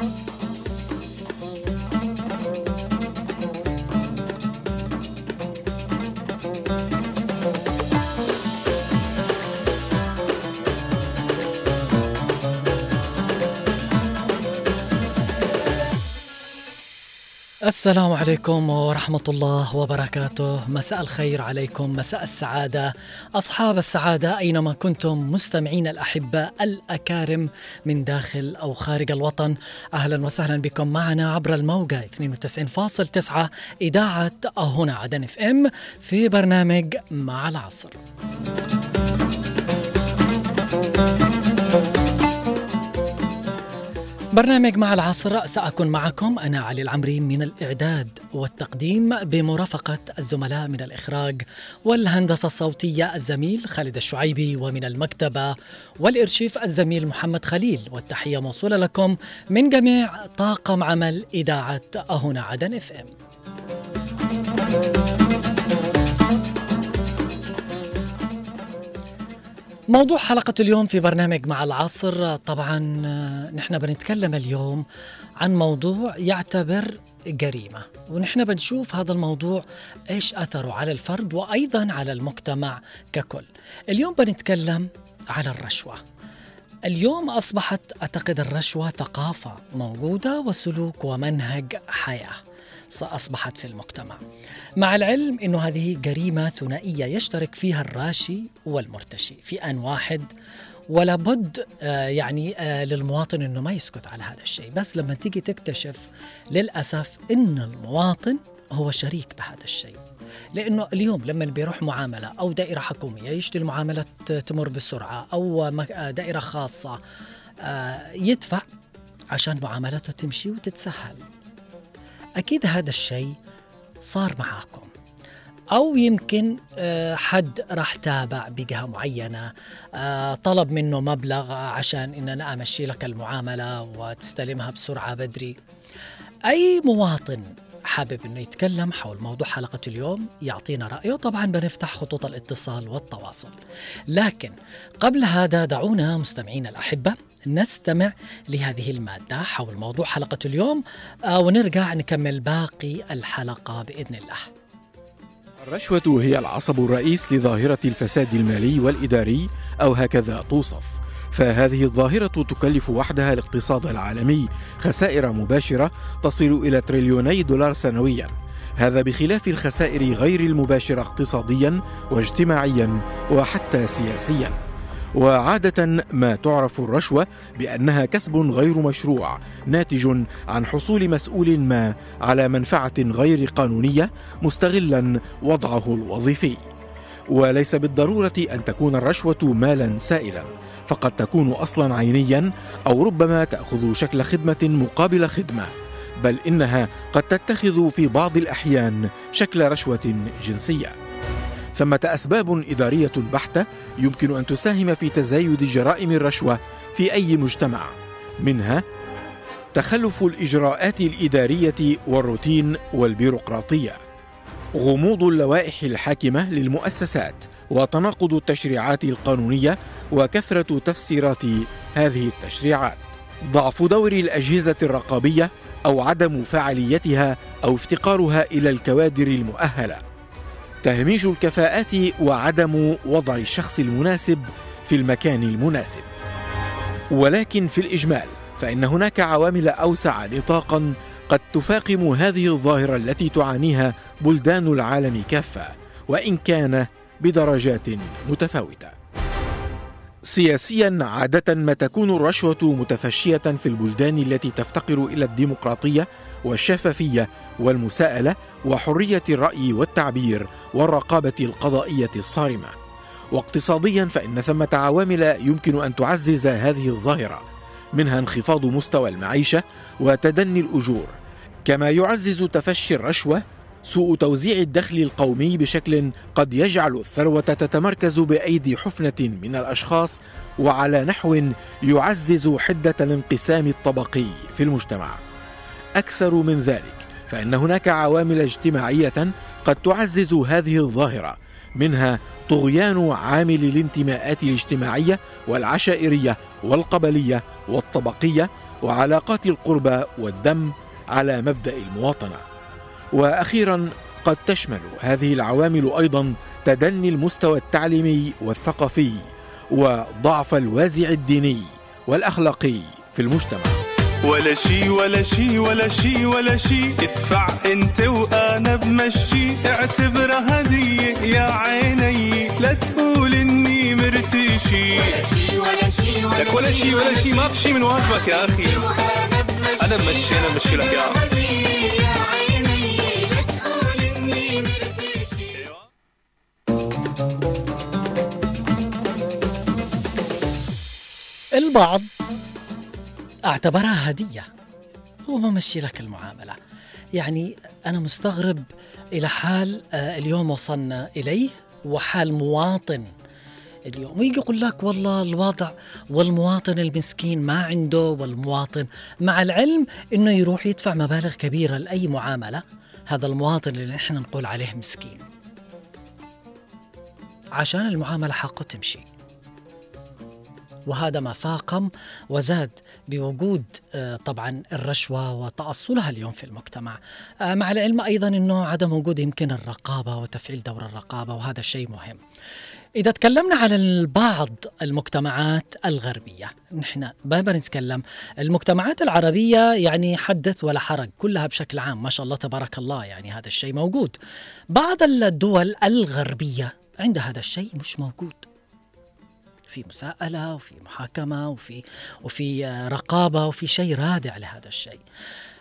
Bye. السلام عليكم ورحمة الله وبركاته، مساء الخير عليكم، مساء السعادة، أصحاب السعادة أينما كنتم مستمعين الأحباء الأكارم من داخل أو خارج الوطن، أهلا وسهلا بكم معنا عبر الموجة 92.9 إذاعة هنا عدن إف إم في برنامج مع العصر. برنامج مع العصر سأكون معكم. أنا علي العمري من الإعداد والتقديم بمرافقة الزملاء من الإخراج والهندسة الصوتية الزميل خالد الشعيبي ومن المكتبة والإرشيف الزميل محمد خليل. والتحية موصولة لكم من جميع طاقم عمل إذاعة هنا عدن إف إم. موضوع حلقة اليوم في برنامج مع العصر. طبعا نحن بنتكلم اليوم عن موضوع يعتبر جريمة ونحن بنشوف هذا الموضوع إيش أثره على الفرد وأيضا على المجتمع ككل. اليوم بنتكلم على الرشوة. اليوم أصبحت أعتقد الرشوة ثقافة موجودة وسلوك ومنهج حياة. أصبحت في المجتمع. مع العلم أنه هذه جريمة ثنائية يشترك فيها الراشي والمرتشي في آن واحد ولا بد آه يعني آه للمواطن إنه ما يسكت على هذا الشيء. بس لما تيجي تكتشف للأسف إن المواطن هو شريك بهذا الشيء. لأنه اليوم لما بيروح معاملة أو دائرة حكومية يشتري المعاملة تمر بسرعة أو دائرة خاصة آه يدفع عشان معاملته تمشي وتتسهل. أكيد هذا الشيء صار معاكم. أو يمكن حد راح تابع بجهة معينة طلب منه مبلغ عشان إن أنا أمشي لك المعاملة وتستلمها بسرعة بدري. أي مواطن حابب إنه يتكلم حول موضوع حلقة اليوم يعطينا رأيه. طبعا بنفتح خطوط الاتصال والتواصل. لكن قبل هذا دعونا مستمعينا الأحبة نستمع لهذه المادة حول موضوع حلقة اليوم ونرجع نكمل باقي الحلقة بإذن الله. الرشوة هي العصب الرئيس لظاهرة الفساد المالي والإداري أو هكذا توصف. فهذه الظاهرة تكلف وحدها الاقتصاد العالمي خسائر مباشرة تصل إلى تريليوني دولار سنويا. هذا بخلاف الخسائر غير المباشرة اقتصاديا واجتماعيا وحتى سياسيا. وعادة ما تعرف الرشوة بأنها كسب غير مشروع ناتج عن حصول مسؤول ما على منفعة غير قانونية مستغلا وضعه الوظيفي. وليس بالضرورة أن تكون الرشوة مالا سائلا فقد تكون أصلا عينيا أو ربما تأخذ شكل خدمة مقابل خدمة بل إنها قد تتخذ في بعض الأحيان شكل رشوة جنسية. ثمة أسباب إدارية بحتة يمكن أن تساهم في تزايد جرائم الرشوة في أي مجتمع. منها تخلف الإجراءات الإدارية والروتين والبيروقراطية. غموض اللوائح الحاكمة للمؤسسات وتناقض التشريعات القانونية وكثرة تفسيرات هذه التشريعات. ضعف دور الأجهزة الرقابية أو عدم فعاليتها أو افتقارها إلى الكوادر المؤهلة. تهميش الكفاءات وعدم وضع الشخص المناسب في المكان المناسب. ولكن في الإجمال فإن هناك عوامل أوسع نطاقا قد تفاقم هذه الظاهرة التي تعانيها بلدان العالم كافة وإن كان بدرجات متفاوتة. سياسيا عادة ما تكون الرشوة متفشية في البلدان التي تفتقر إلى الديمقراطية والشفافية والمساءلة وحرية الرأي والتعبير والرقابة القضائية الصارمة. واقتصاديا فإن ثمة عوامل يمكن أن تعزز هذه الظاهرة منها انخفاض مستوى المعيشة وتدني الأجور. كما يعزز تفشي الرشوة سوء توزيع الدخل القومي بشكل قد يجعل الثروة تتمركز بأيدي حفنة من الأشخاص وعلى نحو يعزز حدة الانقسام الطبقي في المجتمع. أكثر من ذلك فإن هناك عوامل اجتماعية قد تعزز هذه الظاهرة منها طغيان عامل الانتماءات الاجتماعية والعشائرية والقبلية والطبقية وعلاقات القربى والدم على مبدأ المواطنة. وأخيرا قد تشمل هذه العوامل أيضا تدني المستوى التعليمي والثقافي وضعف الوازع الديني والأخلاقي في المجتمع. ولا شي ولا شي ولا شي ولا شي. ادفع أنت وأنا بمشي. اعتبرها هدية يا عيني. لا تقول إني مرتشي. ولا شي ولا شي لك ولا شي ولا شي. ما في شي من واجبك يا أخي. أنا بمشي أنا بمشي لك يا يا البعض. أعتبرها هدية. هو ما مشي لك المعاملة. يعني أنا مستغرب إلى حال آه، اليوم وصلنا إليه وحال مواطن اليوم. ويجي يقول لك والله الوضع والمواطن المسكين ما عنده والمواطن مع العلم إنه يروح يدفع مبالغ كبيرة لأي معاملة. هذا المواطن اللي نحن نقول عليه مسكين. عشان المعاملة حقه تمشي. وهذا ما فاقم وزاد بوجود آه، طبعا الرشوة وتأصلها اليوم في المجتمع. آه، مع العلم أيضا أنه عدم وجود يمكن الرقابة وتفعيل دور الرقابة وهذا شيء مهم. إذا تكلمنا على بعض المجتمعات الغربية نحن ما بنتكلم المجتمعات العربية يعني حدث ولا حرج كلها بشكل عام ما شاء الله تبارك الله يعني هذا الشيء موجود. بعض الدول الغربية عند هذا الشيء مش موجود. في مساءلة وفي محاكمة وفي وفي آه، رقابة وفي شيء رادع لهذا الشيء.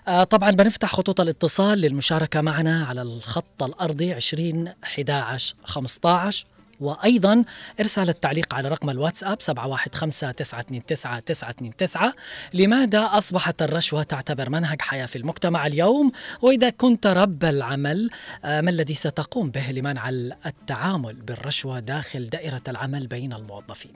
آه، طبعا بنفتح خطوط الاتصال للمشاركة معنا على الخط الأرضي 20 11 15 وأيضا إرسال التعليق على رقم الواتساب 715 لماذا أصبحت الرشوة تعتبر منهج حياة في المجتمع اليوم؟ وإذا كنت رب العمل آه، ما الذي ستقوم به لمنع التعامل بالرشوة داخل دائرة العمل بين الموظفين؟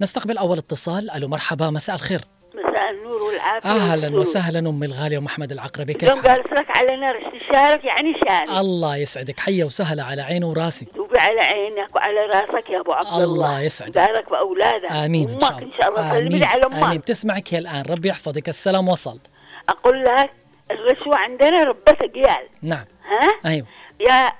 نستقبل أول اتصال. ألو مرحبا مساء الخير. مساء النور والعافية أهلا والسرور. وسهلا أم الغالية ومحمد العقربي. كيف اليوم حالك؟ قال لك على نار استشارك يعني شان الله يسعدك. حيا وسهلا على عيني وراسي. دوبي على عينك وعلى راسك يا أبو عبد الله. الله يسعدك. بارك باولادك آمين إن شاء الله إن شاء الله. سلمي آمين. على أمك. آمين. تسمعك هي الآن. ربي يحفظك. السلام وصل. أقول لك الرشوه عندنا ربة اجيال نعم. ها؟ أيوه. يا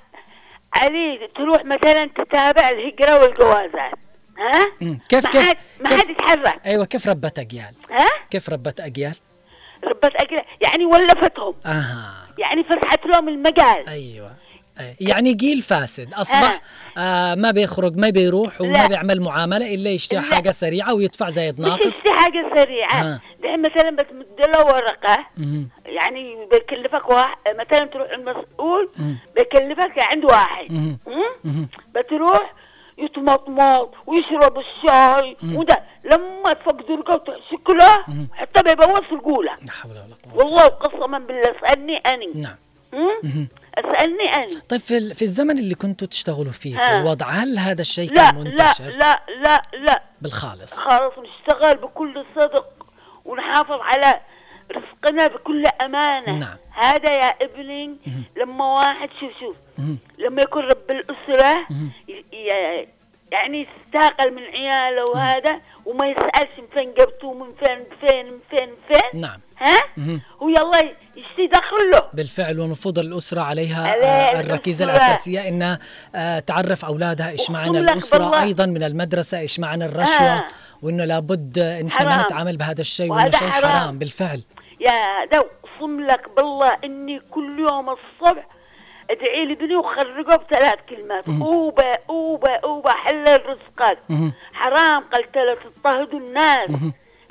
علي تروح مثلا تتابع الهجرة والجوازات. ها مم. كيف ما كيف حد ما حد يتحرك أيوه كيف ربت اجيال ها كيف ربت أجيال ربة أجيال يعني ولفتهم أها يعني فتحت لهم المجال أيوه. يعني جيل فاسد اصبح آه ما بيخرج ما بيروح وما لا. بيعمل معاملة إلا يشتري لا. حاجة سريعة ويدفع زايد مش ناقص يشتري حاجة سريعة ها. دحين مثلا بتمد له ورقة مم. يعني بيكلفك واحد مثلا تروح المسؤول مم. بيكلفك عند واحد. مم؟ مم. بتروح يتمطمط ويشرب الشاي. وده. لما تفقد رقبته وتحسك له مم. حتى بيبوظ القولة. لا حول ولا قوة. والله قسما بالله اسالني اني نعم. اسالني اني طيب في, في الزمن اللي كنتوا تشتغلوا فيه في. الوضع هل هذا الشيء لا كان لا منتشر؟ لا لا لا. بالخالص. خلاص نشتغل بكل صدق ونحافظ على رزقنا بكل أمانة نعم. هذا يا ابني. لما واحد شوف شوف. لما يكون رب الأسرة يعني يستاقل من عياله وهذا وما يسألش من فين جبته من فين فين من فين فين نعم ها مهم. هو يلا يشتي دخله بالفعل والمفروض الأسرة عليها عليه آه، الركيزة الأسرة. الأساسية إنها آه، تعرف أولادها إيش معنى بالله. أيضا من المدرسة إيش معنى الرشوة آه. وإنه لابد إن إحنا ما. نتعامل بهذا الشيء وهذا شيء حرام. حرام بالفعل يا ده أقسم لك بالله إني كل يوم الصبح ادعي لابني وخرجه بثلاث كلمات. اوبا اوبا اوبا حلل رزقك. حرام قلت له تضطهدوا الناس.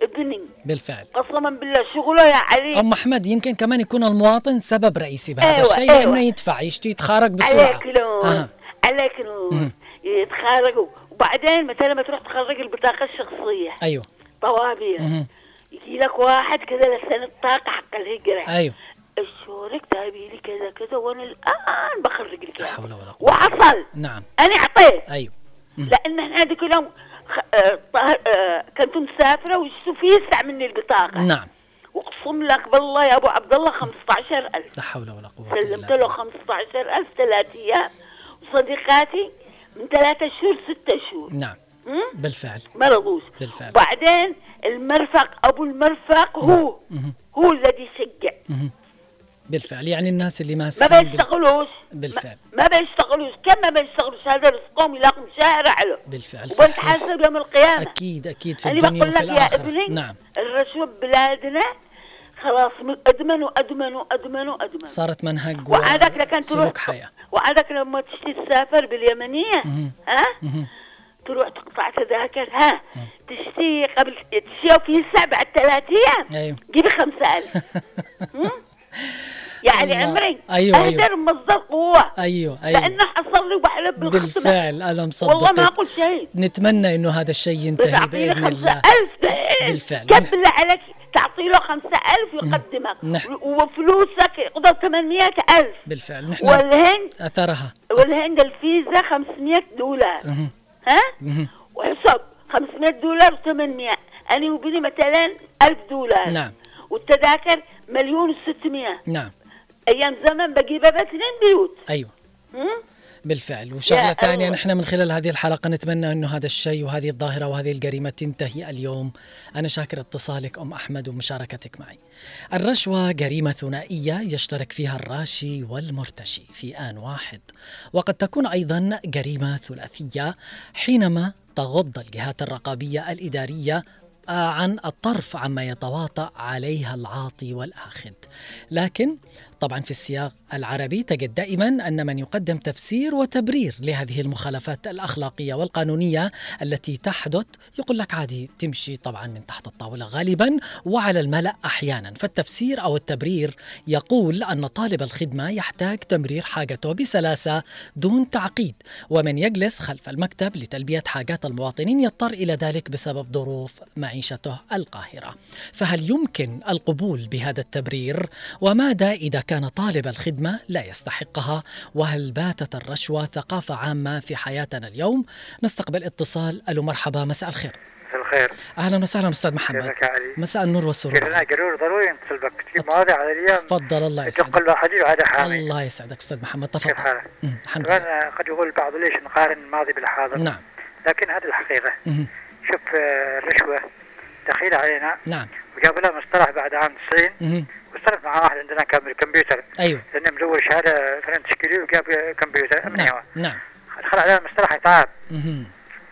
ابني. بالفعل. قسما بالله شغله يا علي. أم أحمد يمكن كمان يكون المواطن سبب رئيسي بهذا أيوة، الشيء أيوة. لأنه يدفع يشتي يتخارج بسرعة. عليك نور أها. عليك نور مم. يتخرجوا وبعدين مثلا ما تروح تخرج البطاقة الشخصية. أيوه. طوابير. يجي لك واحد كذا لسنة الطاقة حق الهجرة. أيوه. الشورك تابي لي كذا كذا وأنا الآن بخرج لك لا إياه. حول ولا قوة. وحصل نعم. أنا أعطيت. مم. لأن إحنا هذيك اليوم خ- آه، آه، كنت مسافره ويشوف يسع مني البطاقه نعم. وأقسم لك بالله يا أبو عبد الله 15000 لا حول ولا قوة سلمت له بالله 15000 ثلاث أيام. وصديقاتي من ثلاثة شهور ستة شهور. نعم. مم؟ بالفعل. ما رضوش. بالفعل. بعدين المرفق أبو المرفق هو. مهم. هو الذي مهم. بالفعل. يعني الناس اللي ما ماسكين بال- بيشتغلوش. بالفعل. ما, ما بيشتغلوش. كم ما بيشتغلوش؟ هذا رزقهم يلاقوا شارع له بالفعل صحيح. وبنتحاسب يوم القيامة. أكيد أكيد في أنا الدنيا بقول وفي لك يا الآخرة. ابني نعم. الرشوه ببلادنا خلاص من- ادمنوا ادمنوا ادمنوا ادمنوا صارت منهج وعادك لكن تروح حياة. وعادك لما تشتي تسافر باليمنية مهم. ها؟ مهم. تروح تقطع تذاكر ها؟ تشتي قبل تشتي في سبع ثلاث أيام. أيوه. جيبي خمسة ألف. هم؟ يعني الله. عمري أيوة، أيوة. أهدر مصدر قوة أيوه أيوه. لأنه حصل لي وبحلب بالختمة بالفعل أنا والله ما أقول شيء. نتمنى إنه هذا الشيء ينتهي بإذن الله. ألف بالفعل. قبل عليك. تعطي له خمسة ألف يقدمك نعم. وفلوسك يقدر 800 ألف. بالفعل نحن والهند أثرها. والهند الفيزا 500 دولار. مهم. ها. وحسب 500 دولار و800 أنا وبني مثلا 1000 دولار. نعم. والتذاكر مليون و600 نعم. أيام زمن بجيبها باثنين بيوت. أيوه؟ بالفعل. وشغلة ثانية. نحن من خلال هذه الحلقة نتمنى أنه هذا الشيء وهذه الظاهرة وهذه الجريمة تنتهي اليوم. أنا شاكر اتصالك أم أحمد ومشاركتك معي. الرشوة جريمة ثنائية يشترك فيها الراشي والمرتشي في آن واحد. وقد تكون أيضا جريمة ثلاثية حينما تغض الجهات الرقابية الإدارية آه، عن الطرف عما يتواطأ عليها العاطي والآخذ. لكن طبعا في السياق العربي تجد دائما أن من يقدم تفسير وتبرير لهذه المخالفات الأخلاقية والقانونية التي تحدث يقول لك عادي تمشي طبعا من تحت الطاولة غالبا وعلى الملأ أحيانا. فالتفسير أو التبرير يقول أن طالب الخدمة يحتاج تمرير حاجته بسلاسة دون تعقيد ومن يجلس خلف المكتب لتلبية حاجات المواطنين يضطر إلى ذلك بسبب ظروف معيشته القاهرة. فهل يمكن القبول بهذا التبرير؟ وماذا إذا كان طالب الخدمة لا يستحقها وهل باتت الرشوة ثقافة عامة في حياتنا اليوم؟ نستقبل اتصال. ألو مرحبا مساء الخير. الخير. أهلا وسهلا أستاذ محمد. كيفك علي؟ مساء النور والسرور. ضروري ضروري نتصل بك مواضيع على اليوم تفضل الله يسعدك. الواحد وهذا حامي الله يسعدك أستاذ محمد. كيف تفضل حالك؟ مم، الحمد لله. قد يقول البعض ليش نقارن الماضي بالحاضر. نعم. لكن هذه الحقيقة. مهم. شوف آه، الرشوة دخيلة علينا. نعم. وجاب لها مصطلح بعد عام 90 مهم. واصطرف مع واحد عندنا كان بالكمبيوتر. أيوه. لأنه مزور شهادة فلان تشكيلي وجاب كمبيوتر نعم نعم. دخل عليها مصطلح إتعاب. مهم.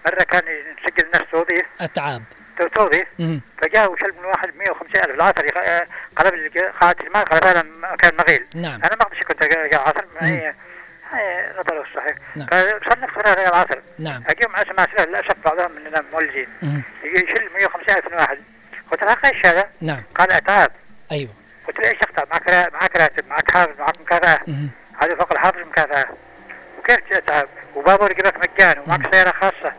مرة كان يسجل الناس توظيف. أتعاب. تو- توظيف. فجاء وشل من واحد 150 ألف. العصر يخ- قلب قاعة المال قلبها لها كان مغيل. نعم. أنا ما أقدرش كنت عصر نظره الصحيح نعم. فصنف قرار العصر نعم. اجيهم مع سماسرة للأسف بعضهم مننا. يجي يشيل 150 ألف من واحد. قلت له إيش هذا؟ نعم. قال اتعاب أيوه. قلت له إيش اقطع معك را- معك راتب معك حافظ معك مكافاه. هذا فوق الحافظ مكافاه وكيف اتعاب؟ وبابور يجيبك مجان ومعك سيارة خاصة.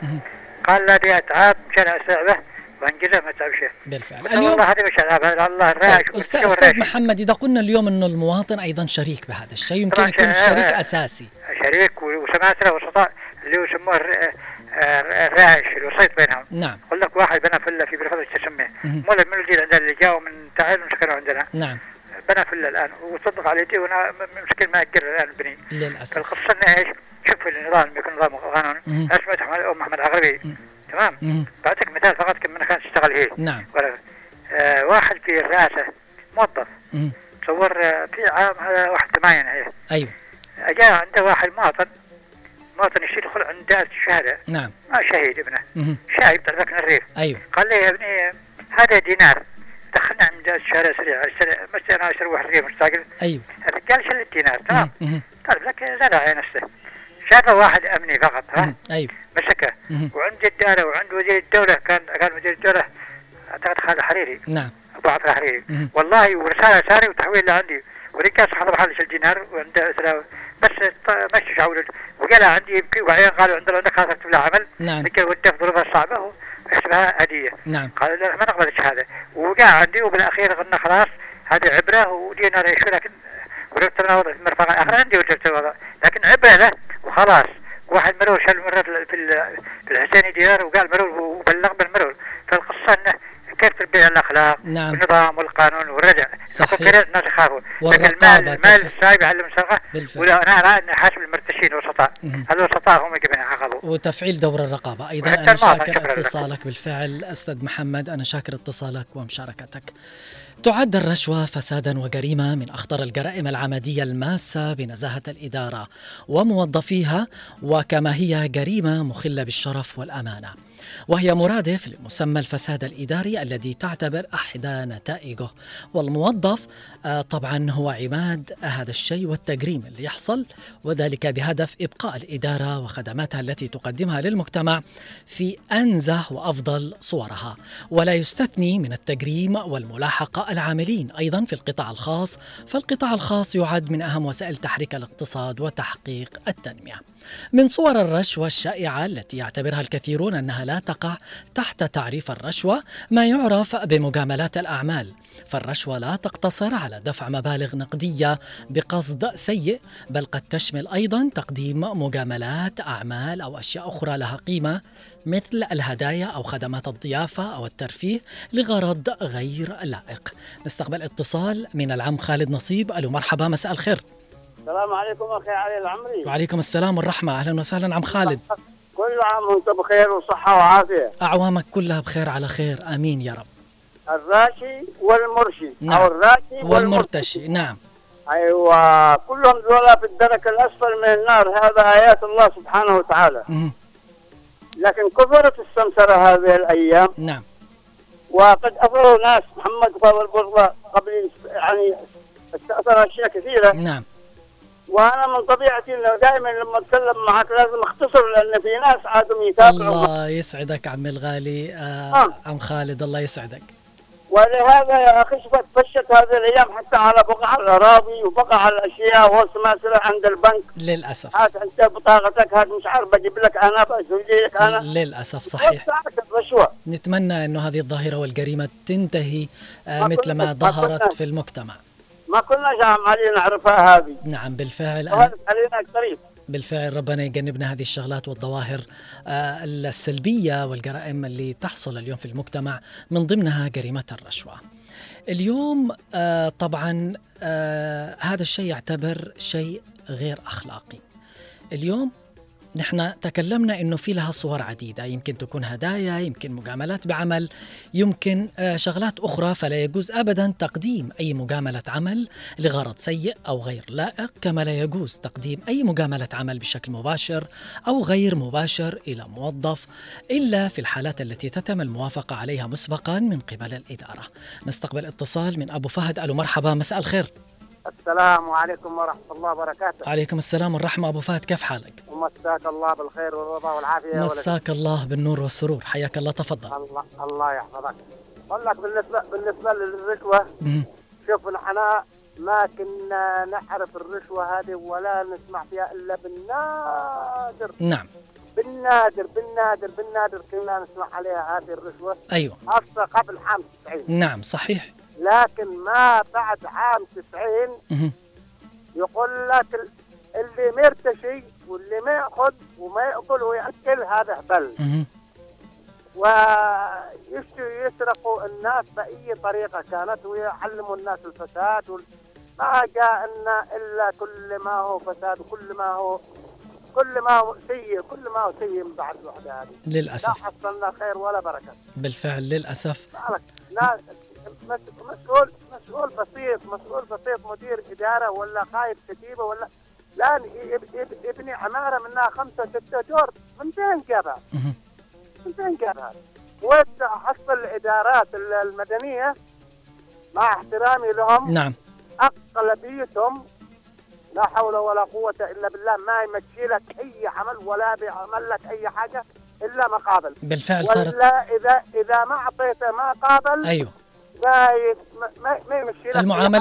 قال لا دي اتعاب مشان استوعبه وانجزه ما تعب شيء. بالفعل. له والله هذه مش اتعاب الله الراعي طيب، أستاذ, أستاذ محمد إذا قلنا اليوم أنه المواطن أيضا شريك بهذا الشيء يمكن يكون شريك. أساسي. شريك وسماسرة وسطاء اللي يسموه الر- آه، الراعش الوسيط بينهم. نعم. يقول لك واحد بنى فيلا في بالفضل تسميه مهم. مو من الجيل عندنا اللي جاوا من تعال وسكنوا عندنا. نعم. بنى فيلا الآن وصدق على يدي وأنا م- مسكين ما اجر الآن بني للأسف. فالقصة إنه إيش؟ شوف النظام يكون نظام قانون. اسمه أم أحمد عقربي. تمام. بعطيك مثال فقط كم من كانت تشتغل هي نعم. ولا- آه واحد في الرئاسة موظف. تصور آه، في عام هذا واحد ثمانية هي. أيوه. جاء عنده واحد مواطن. مواطن يشيل يدخل عند دائرة الشهادة نعم. ما شهيد ابنه. شايب طلبك من الريف. أيوه. قال لي يا ابني هذا دينار. دخلنا عند دائرة الشهادة سريع اشتري- مش أنا اشتري واحد ريف مستعجل أيوه. الرجال شل الدينار تمام. طلب لك زرع على نفسه. شافه واحد أمني فقط ها. أيوه. مسكه. وعند الدائرة وعند وزير الدولة كان كان وزير الدولة أعتقد خالد حريري. نعم. أبو عبد الحريري. والله ورسالة ساري وتحويل لعندي. ورجال صاحب محل شل دينار وعنده بس مشي شعور وقالها عندي يبكي وبعدين قالوا عندنا عندك هذا له عمل. نعم. وده في ظروفها الصعبه ويحسبها هديه نعم. قالوا لا ما نقبل الشهادة. وقع عندي وبالأخير قلنا خلاص هذه عبرة ودينار يشوي لكن وجبت لنا وضع المرفق. الآخر عندي وجبت الوضع. لكن عبرة له وخلاص. واحد مرور شال مرة في ال- في ال- في الحسيني دينار وقال مرور وبلغ بالمرور. فالقصة إنه كيف تربية الأخلاق؟ نعم. والنظام والقانون والردع صحيح. الناس يخافوا لكن المال المال السايب السرقه بالفعل. ولا أنا ارى ان حاسب المرتشين. هذول الوسطاء هم اللي يعاقبوا. وتفعيل دور وحتى أنا المواطن شاكر. اتصالك بالفعل أستاذ محمد. أنا شاكر اتصالك ومشاركتك. تعد الرشوة فسادا وجريمة من أخطر الجرائم العمدية الماسة بنزاهة الإدارة وموظفيها وكما هي جريمة مخلة بالشرف والأمانة. وهي مرادف لمسمى الفساد الإداري الذي تعتبر أحدى نتائجه. والموظف آه، طبعا هو عماد هذا الشيء والتجريم اللي يحصل وذلك بهدف إبقاء الإدارة وخدماتها التي تقدمها للمجتمع في أنزه وأفضل صورها. ولا يستثني من التجريم والملاحقة العاملين أيضا في القطاع الخاص فالقطاع الخاص يعد من أهم وسائل تحريك الاقتصاد وتحقيق التنمية. من صور الرشوة الشائعة التي يعتبرها الكثيرون أنها لا تقع تحت تعريف الرشوة ما يعرف بمجاملات الأعمال. فالرشوة لا تقتصر على دفع مبالغ نقدية بقصد سيء بل قد تشمل أيضا تقديم مجاملات أعمال أو أشياء أخرى لها قيمة مثل الهدايا أو خدمات الضيافة أو الترفيه لغرض غير لائق. نستقبل اتصال من العم خالد نصيب. ألو مرحبا مساء الخير. السلام عليكم أخي علي العمري. وعليكم السلام والرحمة. أهلا وسهلا عم خالد؟ كل عام وأنت بخير وصحة وعافية. أعوامك كلها بخير على خير. آمين يا رب. الراشي والمرشي نعم. أو الراشي والمرتشي نعم. أيوه كلهم ذولا في الدرك الأسفل من النار. هذا آيات الله سبحانه وتعالى. مهم. لكن كثرت السمسرة هذه الأيام. نعم. وقد اثروا ناس محمد فاضل برضه قبل يعني استأثر أشياء كثيرة. نعم. وأنا من طبيعتي إنه دائما لما أتكلم معك لازم أختصر لأن في ناس عادهم يتابعوا الله يسعدك عمي الغالي آه آه. عم خالد الله يسعدك. ولهذا يا أخي شفت فشت هذه الأيام حتى على بقع الأراضي وبقع الأشياء والسماسرة عند البنك. للأسف. هات أنت بطاقتك هات مش عارف بجيب لك أنا بسوي لك أنا. للأسف صحيح. الرشوة. نتمنى أنه هذه الظاهرة والجريمة تنتهي آه مثل ما ظهرت. في المجتمع. ما كنا عم علي نعرفها هذه. نعم بالفعل أنا علينا قريب. بالفعل ربنا يجنبنا هذه الشغلات والظواهر آه، السلبية والجرائم اللي تحصل اليوم في المجتمع من ضمنها جريمة الرشوة. اليوم آه، طبعا آه، هذا الشيء يعتبر شيء غير أخلاقي. اليوم نحن تكلمنا إنه في لها صور عديدة يمكن تكون هدايا يمكن مجاملات بعمل يمكن آه، شغلات أخرى فلا يجوز ابدا تقديم أي مجاملة عمل لغرض سيء أو غير لائق كما لا يجوز تقديم أي مجاملة عمل بشكل مباشر أو غير مباشر إلى موظف إلا في الحالات التي تتم الموافقة عليها مسبقا من قبل الإدارة. نستقبل اتصال من أبو فهد ألو مرحبا مساء الخير. السلام عليكم ورحمة الله وبركاته. عليكم السلام والرحمة. أبو فهد كيف حالك؟ ومساك الله بالخير والرضا والعافية ولك. مساك الله بالنور والسرور. حياك الله. تفضل. الله الله يحفظك. أقول لك بالنسبة بالنسبة للرشوة مهم. شوف نحن ما كنا نعرف الرشوة هذه ولا نسمع فيها إلا بالنادر. نعم. بالنادر بالنادر بالنادر كنا نسمع عليها هذه الرشوة. أيوه. خاصه قبل عام 90 نعم صحيح. لكن ما بعد عام 90 مهم. يقول لك ال- اللي مرتشي واللي ما يأخذ وما يأكل ويأكل هذا هبل مهم. ويشتروا يسرقوا الناس بأي طريقة كانت ويعلموا الناس الفساد وال... ما جاء لنا إلا كل ما هو فساد وكل ما هو كل ما هو سيء كل ما هو سيء من بعد الوحدة هذه. لا للاسف حصلنا خير ولا بركة. بالفعل للأسف. مس- مسؤول مسؤول بسيط مسؤول بسيط مدير إدارة ولا قائد كتيبه ولا يب- يبني عمارة منها خمسة ستة دور من فين جابها؟ من فين جابها؟ وسع حسب الإدارات ال- المدنية مع احترامي لهم نعم. اغلبيتهم لا حول ولا قوة إلا بالله ما يمشي لك أي عمل ولا بيعمل لك أي حاجة إلا مقابل. بالفعل صارت. ولا اذا إذا ما اعطيته ما قابل أيوه. ما ما- ما, ما يمشي أي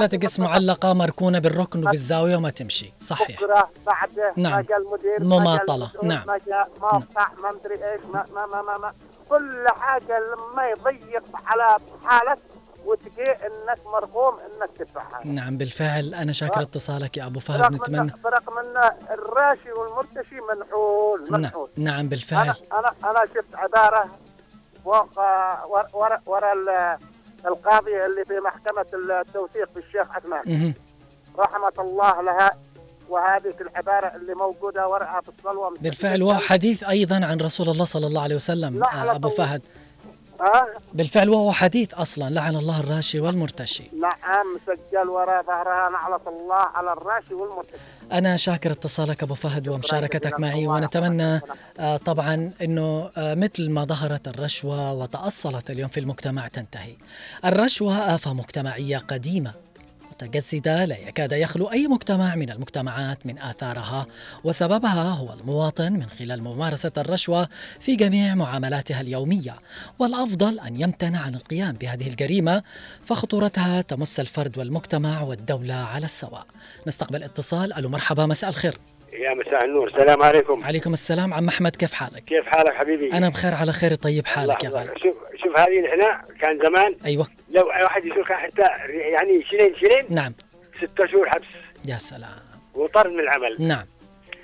تقس حاجة. معلقة مركونة بالركن وبالزاوية وما تمشي صحيح بعده نعم. ما جاء المدير مماطلة. ما نعم. ما جاء ما مدري إيش ما ما ما, ما, ما. كل حاجة لما يضيق على حالك وتجي إنك مرغوم إنك تدفعها نعم بالفعل أنا شاكر اتصالك يا أبو فهد نتمنى برغم الراشي والمرتشي منحول نعم منحول نعم أنا بالفعل أنا أنا شفت عبارة فوق ور- ورا ورا ال- القاضية اللي في محكمة التوثيق في الشيخ عثمان مهم. رحمة الله لها وهذه العبارة اللي موجودة ورقة في الصلوة بالفعل وهو حديث أيضا عن رسول الله صلى الله عليه وسلم آه، طول. فهد بالفعل وهو حديث أصلا لعن الله الراشي والمرتشي. نعم مسجل وراء ظهرها نعلة الله على الراشي والمرتكب أنا شاكر اتصالك أبو فهد ومشاركتك معي ونتمنى آه، طبعا إنه آه، مثل ما ظهرت الرشوة وتأصلت اليوم في المجتمع تنتهي. الرشوة آفة مجتمعية قديمة. متجسدة لا يكاد يخلو أي مجتمع من المجتمعات من آثارها وسببها هو المواطن من خلال ممارسة الرشوة في جميع معاملاتها اليومية. والأفضل أن يمتنع عن القيام بهذه الجريمة فخطورتها تمس الفرد والمجتمع والدولة على السواء. نستقبل اتصال. ألو مرحبا مساء الخير. يا مساء النور. السلام عليكم. عليكم السلام. عم محمد كيف حالك؟ كيف حالك حبيبي؟ أنا بخير على خير. طيب حالك يا الله- غالي. شوف شوف هذه نحن كان زمان أيوه. لو واحد يسوق حتى يعني شيلين شيلين نعم. ستة شهور حبس. يا سلام. وطرد من العمل. نعم.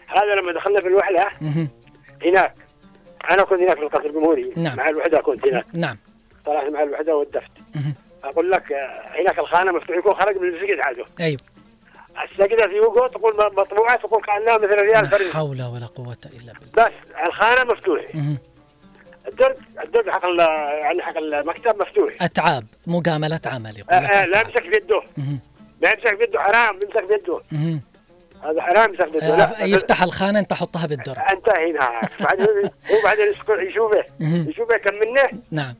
هذا لما دخلنا في الوحدة مهم. هناك. أنا كنت هناك في القصر الجمهوري. نعم. مع الوحدة كنت هناك. نعم. طلعت مع الوحدة ودفت. مهم. أقول لك هناك الخانة مفتوح يكون خرج من المسجد عاده أيوه. السجدة في وقوع تقول م- مطبوعة تقول كأنها مثل ريال لا فرد حول ولا قوة إلا بالله. بس الخانة مفتوحة. مهم. الدرج الدرج حق يعني حق المكتب مفتوح. أتعاب مجاملة عمل آه، يقول لك آه، لا. يمسك بيده. ما يمسك بيده حرام يمسك بيده. هذا حرام يمسك بيده آه، لا. يفتح الخانة أنت حطها بالدرج. انتهى هنا. بعدين هو بعدين يشوفه. يشوفه كم منه. نعم.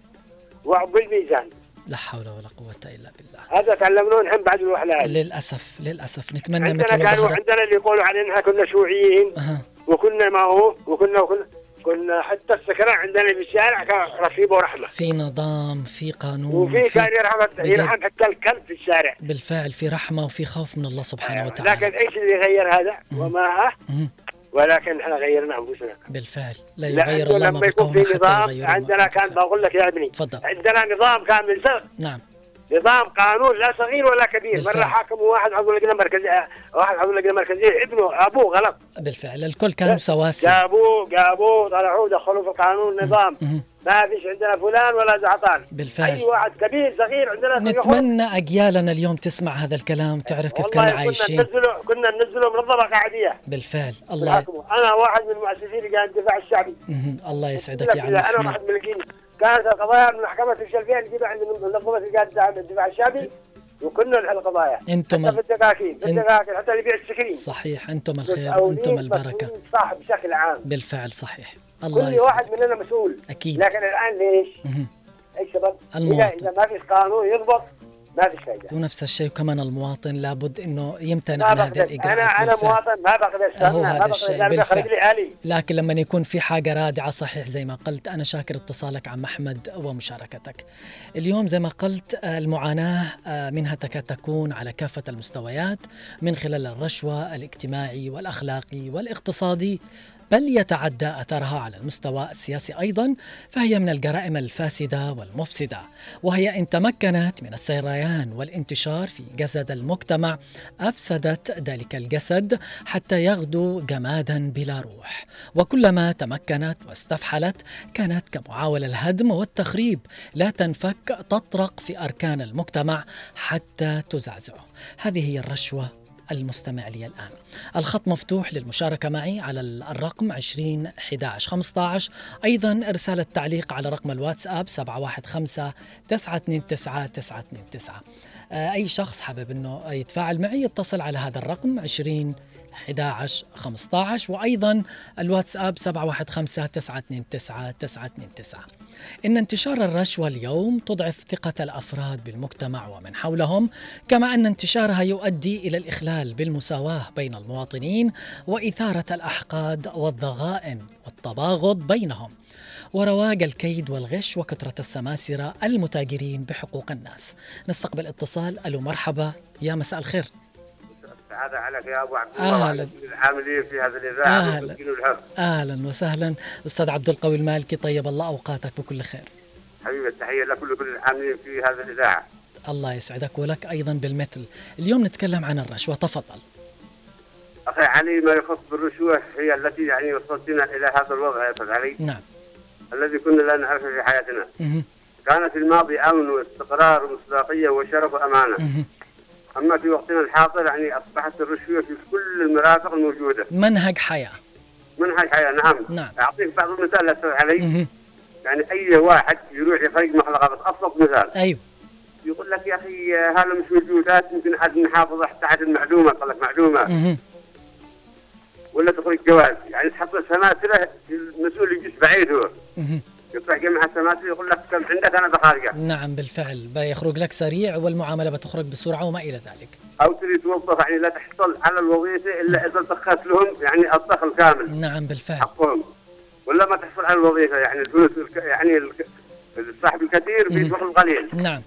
وبالميزان. لا حول ولا قوة إلا بالله. هذا تعلمناه نحن بعد الوحله هذه للأسف للأسف. نتمنى عندنا كانوا عندنا اللي يقولوا علينا كنا شيوعيين أها. وكنا ما هو وكنا وكنا كنا حتى السكران عندنا في الشارع كان رفيبه ورحمة. في نظام في قانون وفي كان يرحم. يرحم حتى الكلب في الشارع. بالفعل في رحمة وفي خوف من الله سبحانه وتعالى. لكن إيش اللي غير هذا؟ وما. ولكن إحنا غيرنا أنفسنا. بالفعل. لا يغير الله ما يكون في بقوم حتى نظام عندنا كان. بقول لك يا ابني تفضل. عندنا نظام كامل سر نعم. نظام قانون لا صغير ولا كبير. بالفعل. مره حاكموا واحد عضو لجنة مركزية واحد عضو لجنة مركزية ابنه أبوه غلط. بالفعل. الكل كانوا سواسية جابوه جابوه طلعوه دخلوه في القانون نظام. ما فيش عندنا فلان ولا زعطان. بالفعل. أي واحد كبير صغير عندنا نتمنى أجيالنا اليوم تسمع هذا الكلام تعرف كيف كنا والله كنا عايشين. ننزله كنا ننزله منظمة قاعدية. بالفعل. الله بالحكم. أنا واحد من المؤسسين اللي قاعد الدفاع الشعبي. الله يسعدك يا عم أنا واحد من الجيل كانت القضايا من محكمة الشلفيه نجيبها عند منظمة القيادة الدفاع الشعبي وكنا نحل القضايا. أنتم حتى في ال... الدكاكين في الدكاكين حتى اللي يبيع السكرين. صحيح أنتم الخير أنتم البركة. صح بشكل عام. بالفعل صحيح. الله كل يسعدك. واحد مننا مسؤول. أكيد. لكن الآن ليش؟ إيش سبب؟ اذا. إذا ما فيش قانون يضبط ما فيش فايده ونفس الشيء كمان المواطن لابد إنه يمتنع عن هذه بقدر. أنا أنا. مواطن ما بقدر. هو هذا الشيء بالفعل. لي لكن لما يكون في حاجة رادعة صحيح زي ما قلت أنا شاكر اتصالك عم أحمد ومشاركتك. اليوم زي ما قلت آه، المعاناة آه، منها تكاد تكون على كافة المستويات من خلال الرشوة الاجتماعي والأخلاقي والاقتصادي. بل يتعدى أثرها على المستوى السياسي أيضا فهي من الجرائم الفاسدة والمفسدة. وهي إن تمكنت من السيريان والانتشار في جسد المجتمع أفسدت ذلك الجسد حتى يغدو جمادا بلا روح. وكلما تمكنت واستفحلت كانت كمعاول الهدم والتخريب لا تنفك تطرق في أركان المجتمع حتى تزعزعه هذه هي الرشوة المستمع لي الآن. الخط مفتوح للمشاركة معي على الرقم 20 11 15 أيضا إرسال التعليق على رقم الواتساب 715 929 929 آه، أي شخص حابب أنه يتفاعل معي يتصل على هذا الرقم 20 11 15 وأيضا الواتساب 715 929 929 إن انتشار الرشوة اليوم تضعف ثقة الأفراد بالمجتمع ومن حولهم كما أن انتشارها يؤدي إلى الإخلال بالمساواة بين المواطنين وإثارة الأحقاد والضغائن والتباغض بينهم. ورواج الكيد والغش وكثرة السماسرة المتاجرين بحقوق الناس. نستقبل اتصال. ألو مرحبا. يا مساء الخير. السعادة عليك يا أبو عبد. الله العاملين في هذا. ومسكين الحق. أهلا وسهلا. أستاذ عبد القوي المالكي طيب الله أوقاتك بكل خير. حبيبي التحية لكل كل العاملين في هذا الإذاعة. الله يسعدك ولك أيضا بالمثل. اليوم نتكلم عن الرشوة. تفضل. أخي علي ما يخص بالرشوة هي التي يعني وصلتنا إلى هذا الوضع يا أستاذ علي. نعم. الذي كنا لا نعرفه في حياتنا. مهم. كان في الماضي أمن واستقرار ومصداقية وشرف وأمانة. مهم. أما في وقتنا الحاضر يعني أصبحت الرشوة في كل المرافق الموجودة منهج حياة. منها الحياة نعم. نعم. أعطيك بعض المثال أستاذ علي. يعني أي واحد يروح يخرج مخلقة بس أبسط مثال. أيوه. يقول لك يا أخي هذا مش موجودات يمكن عاد نحافظ تحت المعلومة. قال لك معلومة. مهم. ولا تخرج جواز يعني تحط سماسرة المسؤول يجلس بعيد هو. يطلع جمع السماسرة يقول لك كم عندك أنا بخارجة نعم بالفعل. بيخرج لك سريع والمعاملة بتخرج بسرعة وما إلى ذلك. أو تريد توظف يعني لا تحصل على الوظيفة إلا إذا دخلت لهم يعني الدخل كامل نعم بالفعل. حقهم ولا ما تحصل على الوظيفة يعني الفلوس. يعني. الصاحب الكثير بيدخل القليل. نعم.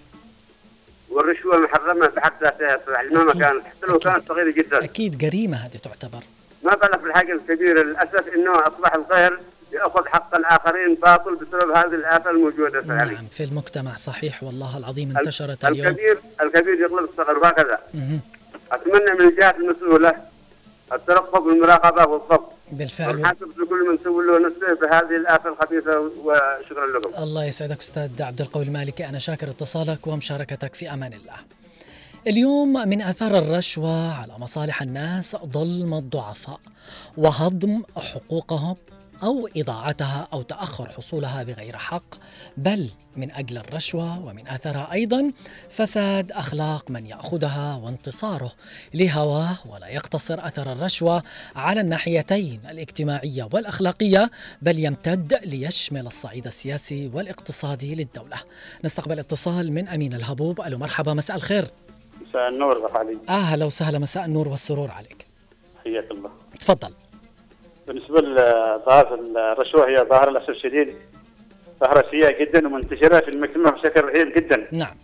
والرشوة محرمة بحد ذاتها يعني مهما. كانت. حتى لو. كانت صغيرة جدا. أكيد جريمه هذه تعتبر. ما بالك بالحاجة الكبيرة للأسف إنه أصبح الغير يأخذ حق الآخرين باطل بسبب هذه الآفة الموجودة في. نعم في المجتمع صحيح والله العظيم انتشرت اليوم. الكبير الكبير يغلب الصغر وهكذا. أتمنى من الجهات المسؤولة الترقب والمراقبة والضبط بالفعل. والحاسب لكل من سوى له نفسه بهذه الآفة الخبيثة وشكرا لكم. الله يسعدك أستاذ عبد القوي المالكي أنا شاكر اتصالك ومشاركتك في أمان الله. اليوم من آثار الرشوة على مصالح الناس ظلم الضعفاء وهضم حقوقهم. أو إضاعتها أو تأخر حصولها بغير حق بل من أجل الرشوة ومن اثرها أيضا فساد أخلاق من يأخذها وانتصاره لهواه ولا يقتصر أثر الرشوة على الناحيتين الاجتماعية والأخلاقية بل يمتد ليشمل الصعيد السياسي والاقتصادي للدولة. نستقبل اتصال من أمين الهبوب ألو مرحبا مساء الخير. مساء النور اخ علي أهلا وسهلا مساء النور والسرور عليك. حياك الله تفضل. بالنسبة لظاهره الرشوه هي ظاهره للاسف الشديد ظاهرة سيئة جدا ومنتشرة في المجتمع بشكل رهيب جدا نعم.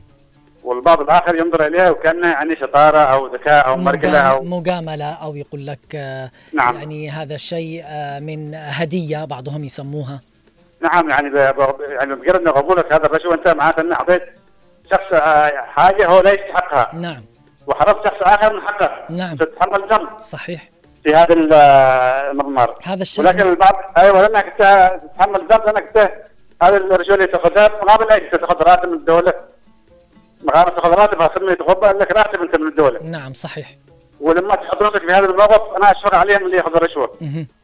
والبعض الآخر ينظر إليها وكأنها يعني شطارة أو ذكاء أو مرجله أو مجام- مجاملة أو يقول لك آه، نعم. يعني هذا الشيء آه، من هدية بعضهم يسموها. نعم يعني. يعني بمجرد قبولك هذا الرشوه أنت معناته ان أعطيت شخص آه، حاجة هو لا يستحقها نعم وحرمت شخص آخر من حقه نعم. تتحمل ذنب صحيح في هذا ال- المضمار. هذا الشيء ولكن البعض أيوه لأنك انت تتحمل ذنب لأنك انت هذه الرشوه اللي تاخذها مقابل إيش؟ تأخذ راتب من الدولة. مقابل تأخذ راتب خدمه تقبل لك راتب أنت من الدولة. نعم صحيح. ولما تحط نفسك في هذا الموقف أنا اشفق عليهم اللي ياخذ الرشوة.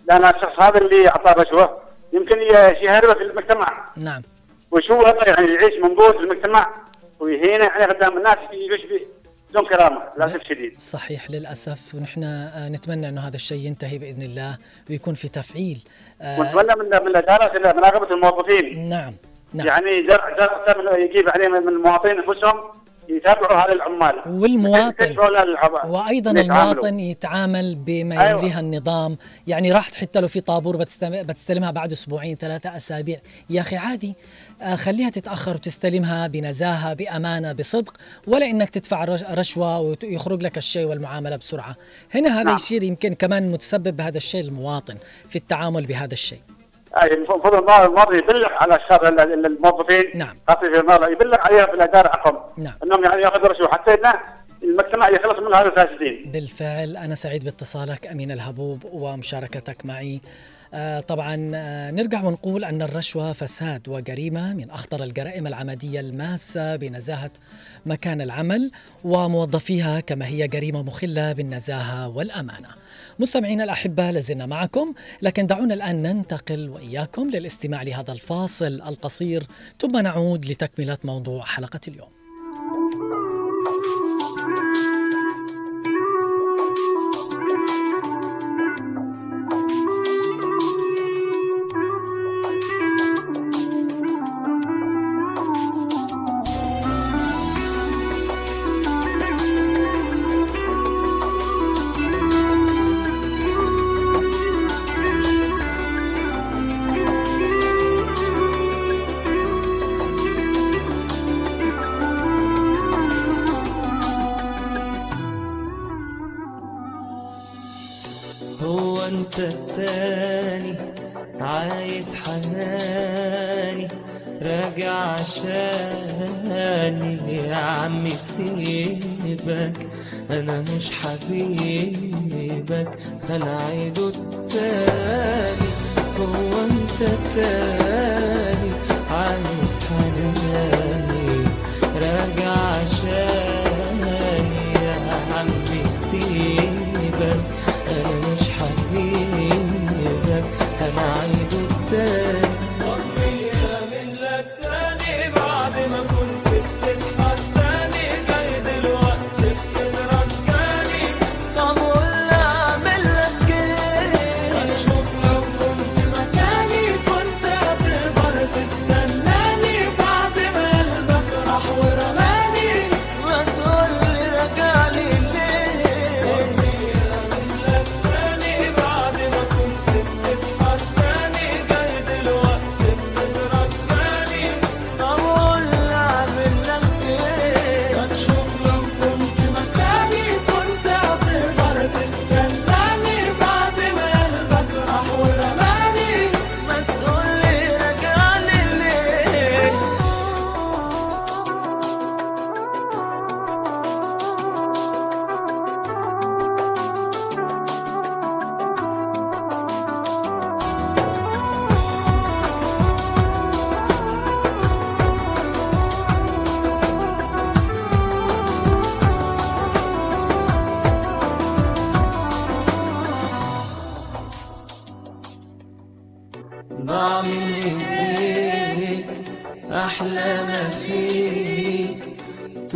لأن الشخص هذا اللي أعطاه الرشوة يمكن يهربه في المجتمع. نعم. وشو هذا يعني يعيش منبوذ في المجتمع؟ ويهينه يعني قدام الناس يعيش بدون كرامة للاسف الشديد صحيح للأسف. ونحن آه، نتمنى أنه هذا الشيء ينتهي بإذن الله ويكون في تفعيل. آه، ونتمنى من من الإدارة مراقبة الموظفين. نعم نعم. يعني جرع جرع يجيب عليهم من المواطنين أنفسهم يتابعوا هذه العمال. والمواطن. وأيضا. المواطن يتعامل بما أيوة. يمليها النظام. يعني راح تحط له في طابور بتستلم بتستلمها بعد أسبوعين ثلاثة أسابيع. يا أخي عادي. آه، خليها تتأخر وتستلمها بنزاهة بأمانة بصدق. ولا إنك تدفع رش- رشوة ويخرج لك الشيء والمعاملة بسرعة. هنا هذا نعم. يصير يمكن كمان متسبب بهذا الشيء المواطن في التعامل بهذا الشيء. أي المفروض الموظف يبلغ على الشر ال- ال- الموظفين. نعم. خاصه في المرة يبلغ عليها في الأدارة حقهم نعم. إنهم يعني يأخذوا رشوة. حتى إن المجتمع يخلص من هذا الفاسدين. بالفعل. أنا سعيد باتصالك أمين الهبوب ومشاركتك معي. آه، طبعا آه، نرجع ونقول أن الرشوة فساد وجريمة من أخطر الجرائم العمدية الماسة بنزاهة مكان العمل وموظفيها كما هي جريمة مخلة بالنزاهة والأمانة. مستمعينا الأحبة لازلنا معكم لكن دعونا الآن ننتقل وإياكم للاستماع لهذا الفاصل القصير. ثم نعود لتكملة موضوع حلقة اليوم. عيده التاني هو أنت التاني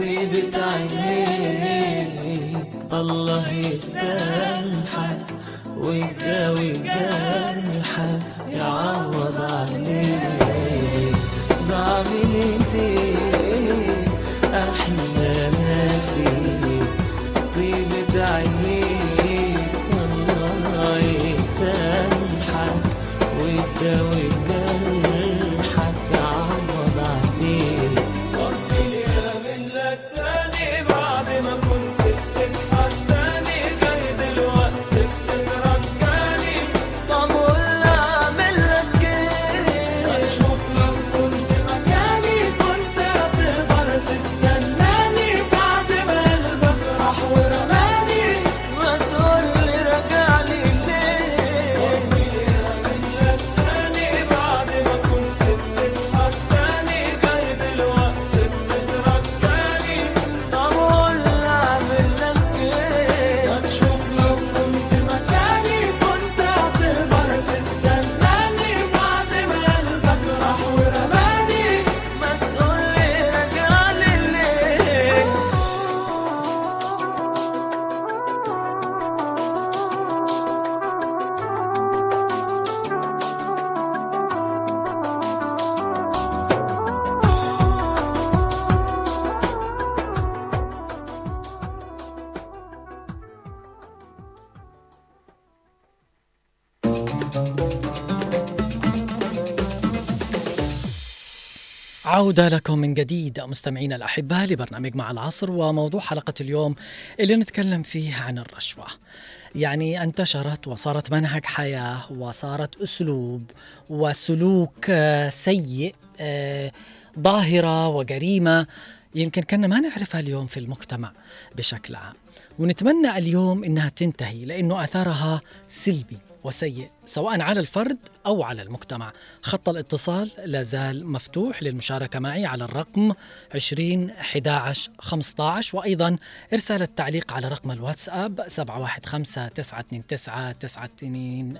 طيبة عينيك الله يسامحك ويداوي جرحك يعوض عليك. ضاع عودة لكم من جديد مستمعينا الأحباء لبرنامج مع العصر وموضوع حلقة اليوم اللي نتكلم فيه عن الرشوة. يعني انتشرت وصارت منهج حياة وصارت أسلوب وسلوك آه، سيء آه، ظاهرة وجريمة يمكن كنا ما نعرفها اليوم في المجتمع بشكل عام. ونتمنى اليوم إنها تنتهي لأنه أثرها سلبي وسيء. سواء على الفرد أو على المجتمع. خط الاتصال لا زال مفتوح للمشاركة معي على الرقم 20 11 15 وأيضا إرسال التعليق على رقم الواتساب 715 929 929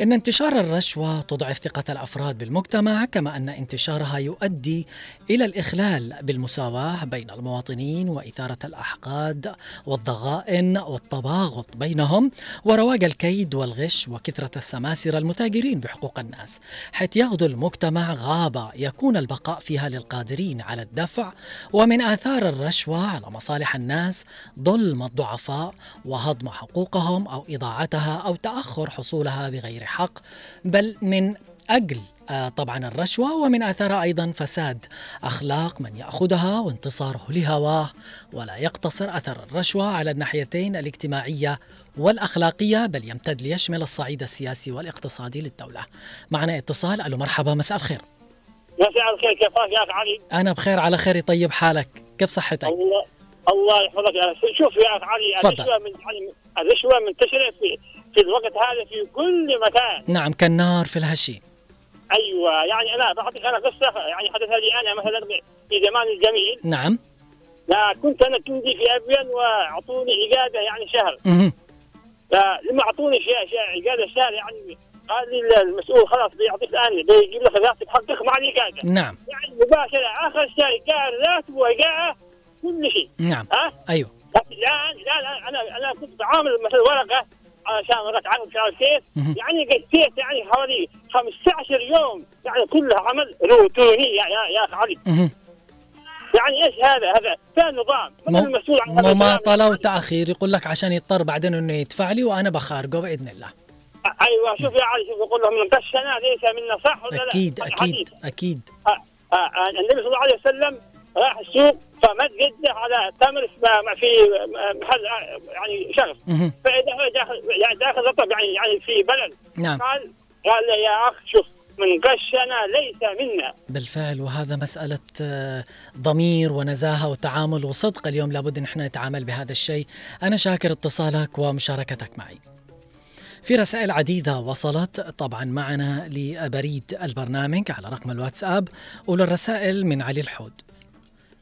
إن انتشار الرشوة تضعف ثقة الأفراد بالمجتمع كما أن انتشارها يؤدي إلى الإخلال بالمساواة بين المواطنين وإثارة الأحقاد والضغائن والتباغض بينهم ورواج الكيد والغش وكثرة السماسره المتاجرين بحقوق الناس. حيث يغدو المجتمع غابة يكون البقاء فيها للقادرين على الدفع ومن آثار الرشوة على مصالح الناس ظلم الضعفاء وهضم حقوقهم أو إضاعتها أو تأخر حصولها بغير حق بل من أجل آه، طبعا الرشوة ومن آثارها أيضا فساد أخلاق من يأخذها وانتصاره لهواه ولا يقتصر أثر الرشوة على الناحيتين الاجتماعية والأخلاقية بل يمتد ليشمل الصعيد السياسي والاقتصادي للدولة. معنا اتصال. ألو مرحبا مساء الخير. مساء الخير كيفك يا أخي علي؟ أنا بخير على خير يطيب حالك؟ كيف صحتك؟ الله الله يحفظك. شوف يا أخي علي تفضل. الرشوه من الرشوه منتشره في في الوقت هذا في كل مكان. نعم كالنار في الهشيم أيوه يعني أنا بعطيك أنا قصة يعني حدث لي أنا مثلا في زمان الجميل. نعم. لا كنت أنا كندي في ابين وأعطوني عقاده يعني شهر. فلما أعطوني عقاده شهر يعني قال لي المسؤول خلاص بيعطيك الآن بيجيب لك راتب حقك مع العقاده نعم. يعني مباشرة آخر شيء قال راتب وإيقاعه كل شيء. نعم. ها؟ أيوه. لكن الان الان أنا أنا كنت بعامل مثل ورقة علشان ورقه عارف كيف. يعني قسيت يعني حوالي 15 يوم يعني كلها عمل روتيني يا يا يا أخي علي. يعني إيش هذا هذا فين النظام؟ من مو- المسؤول عن هذا؟ مماطله وتاخير يقول لك عشان يضطر بعدين إنه يدفع لي وأنا بخارجه بإذن الله أيوه شوف يا علي شوف يقول لهم غشنا ليس منا صح ولا لا؟ أكيد هذا أكيد حديث. أكيد آه، آه، النبي صلى الله عليه وسلم راح السوق فمد يده على تمر في محل يعني شخص. فإذا هو داخل يعني داخل رطب يعني يعني في بلد نعم قال قال يا أخ شوف من غشنا ليس منا. بالفعل وهذا مسألة آه، ضمير ونزاهة وتعامل وصدق. اليوم لابد أن إحنا نتعامل بهذا الشيء. أنا شاكر اتصالك ومشاركتك معي. في رسائل عديدة وصلت. طبعا معنا لبريد البرنامج على رقم الواتساب. وللرسائل من علي الحود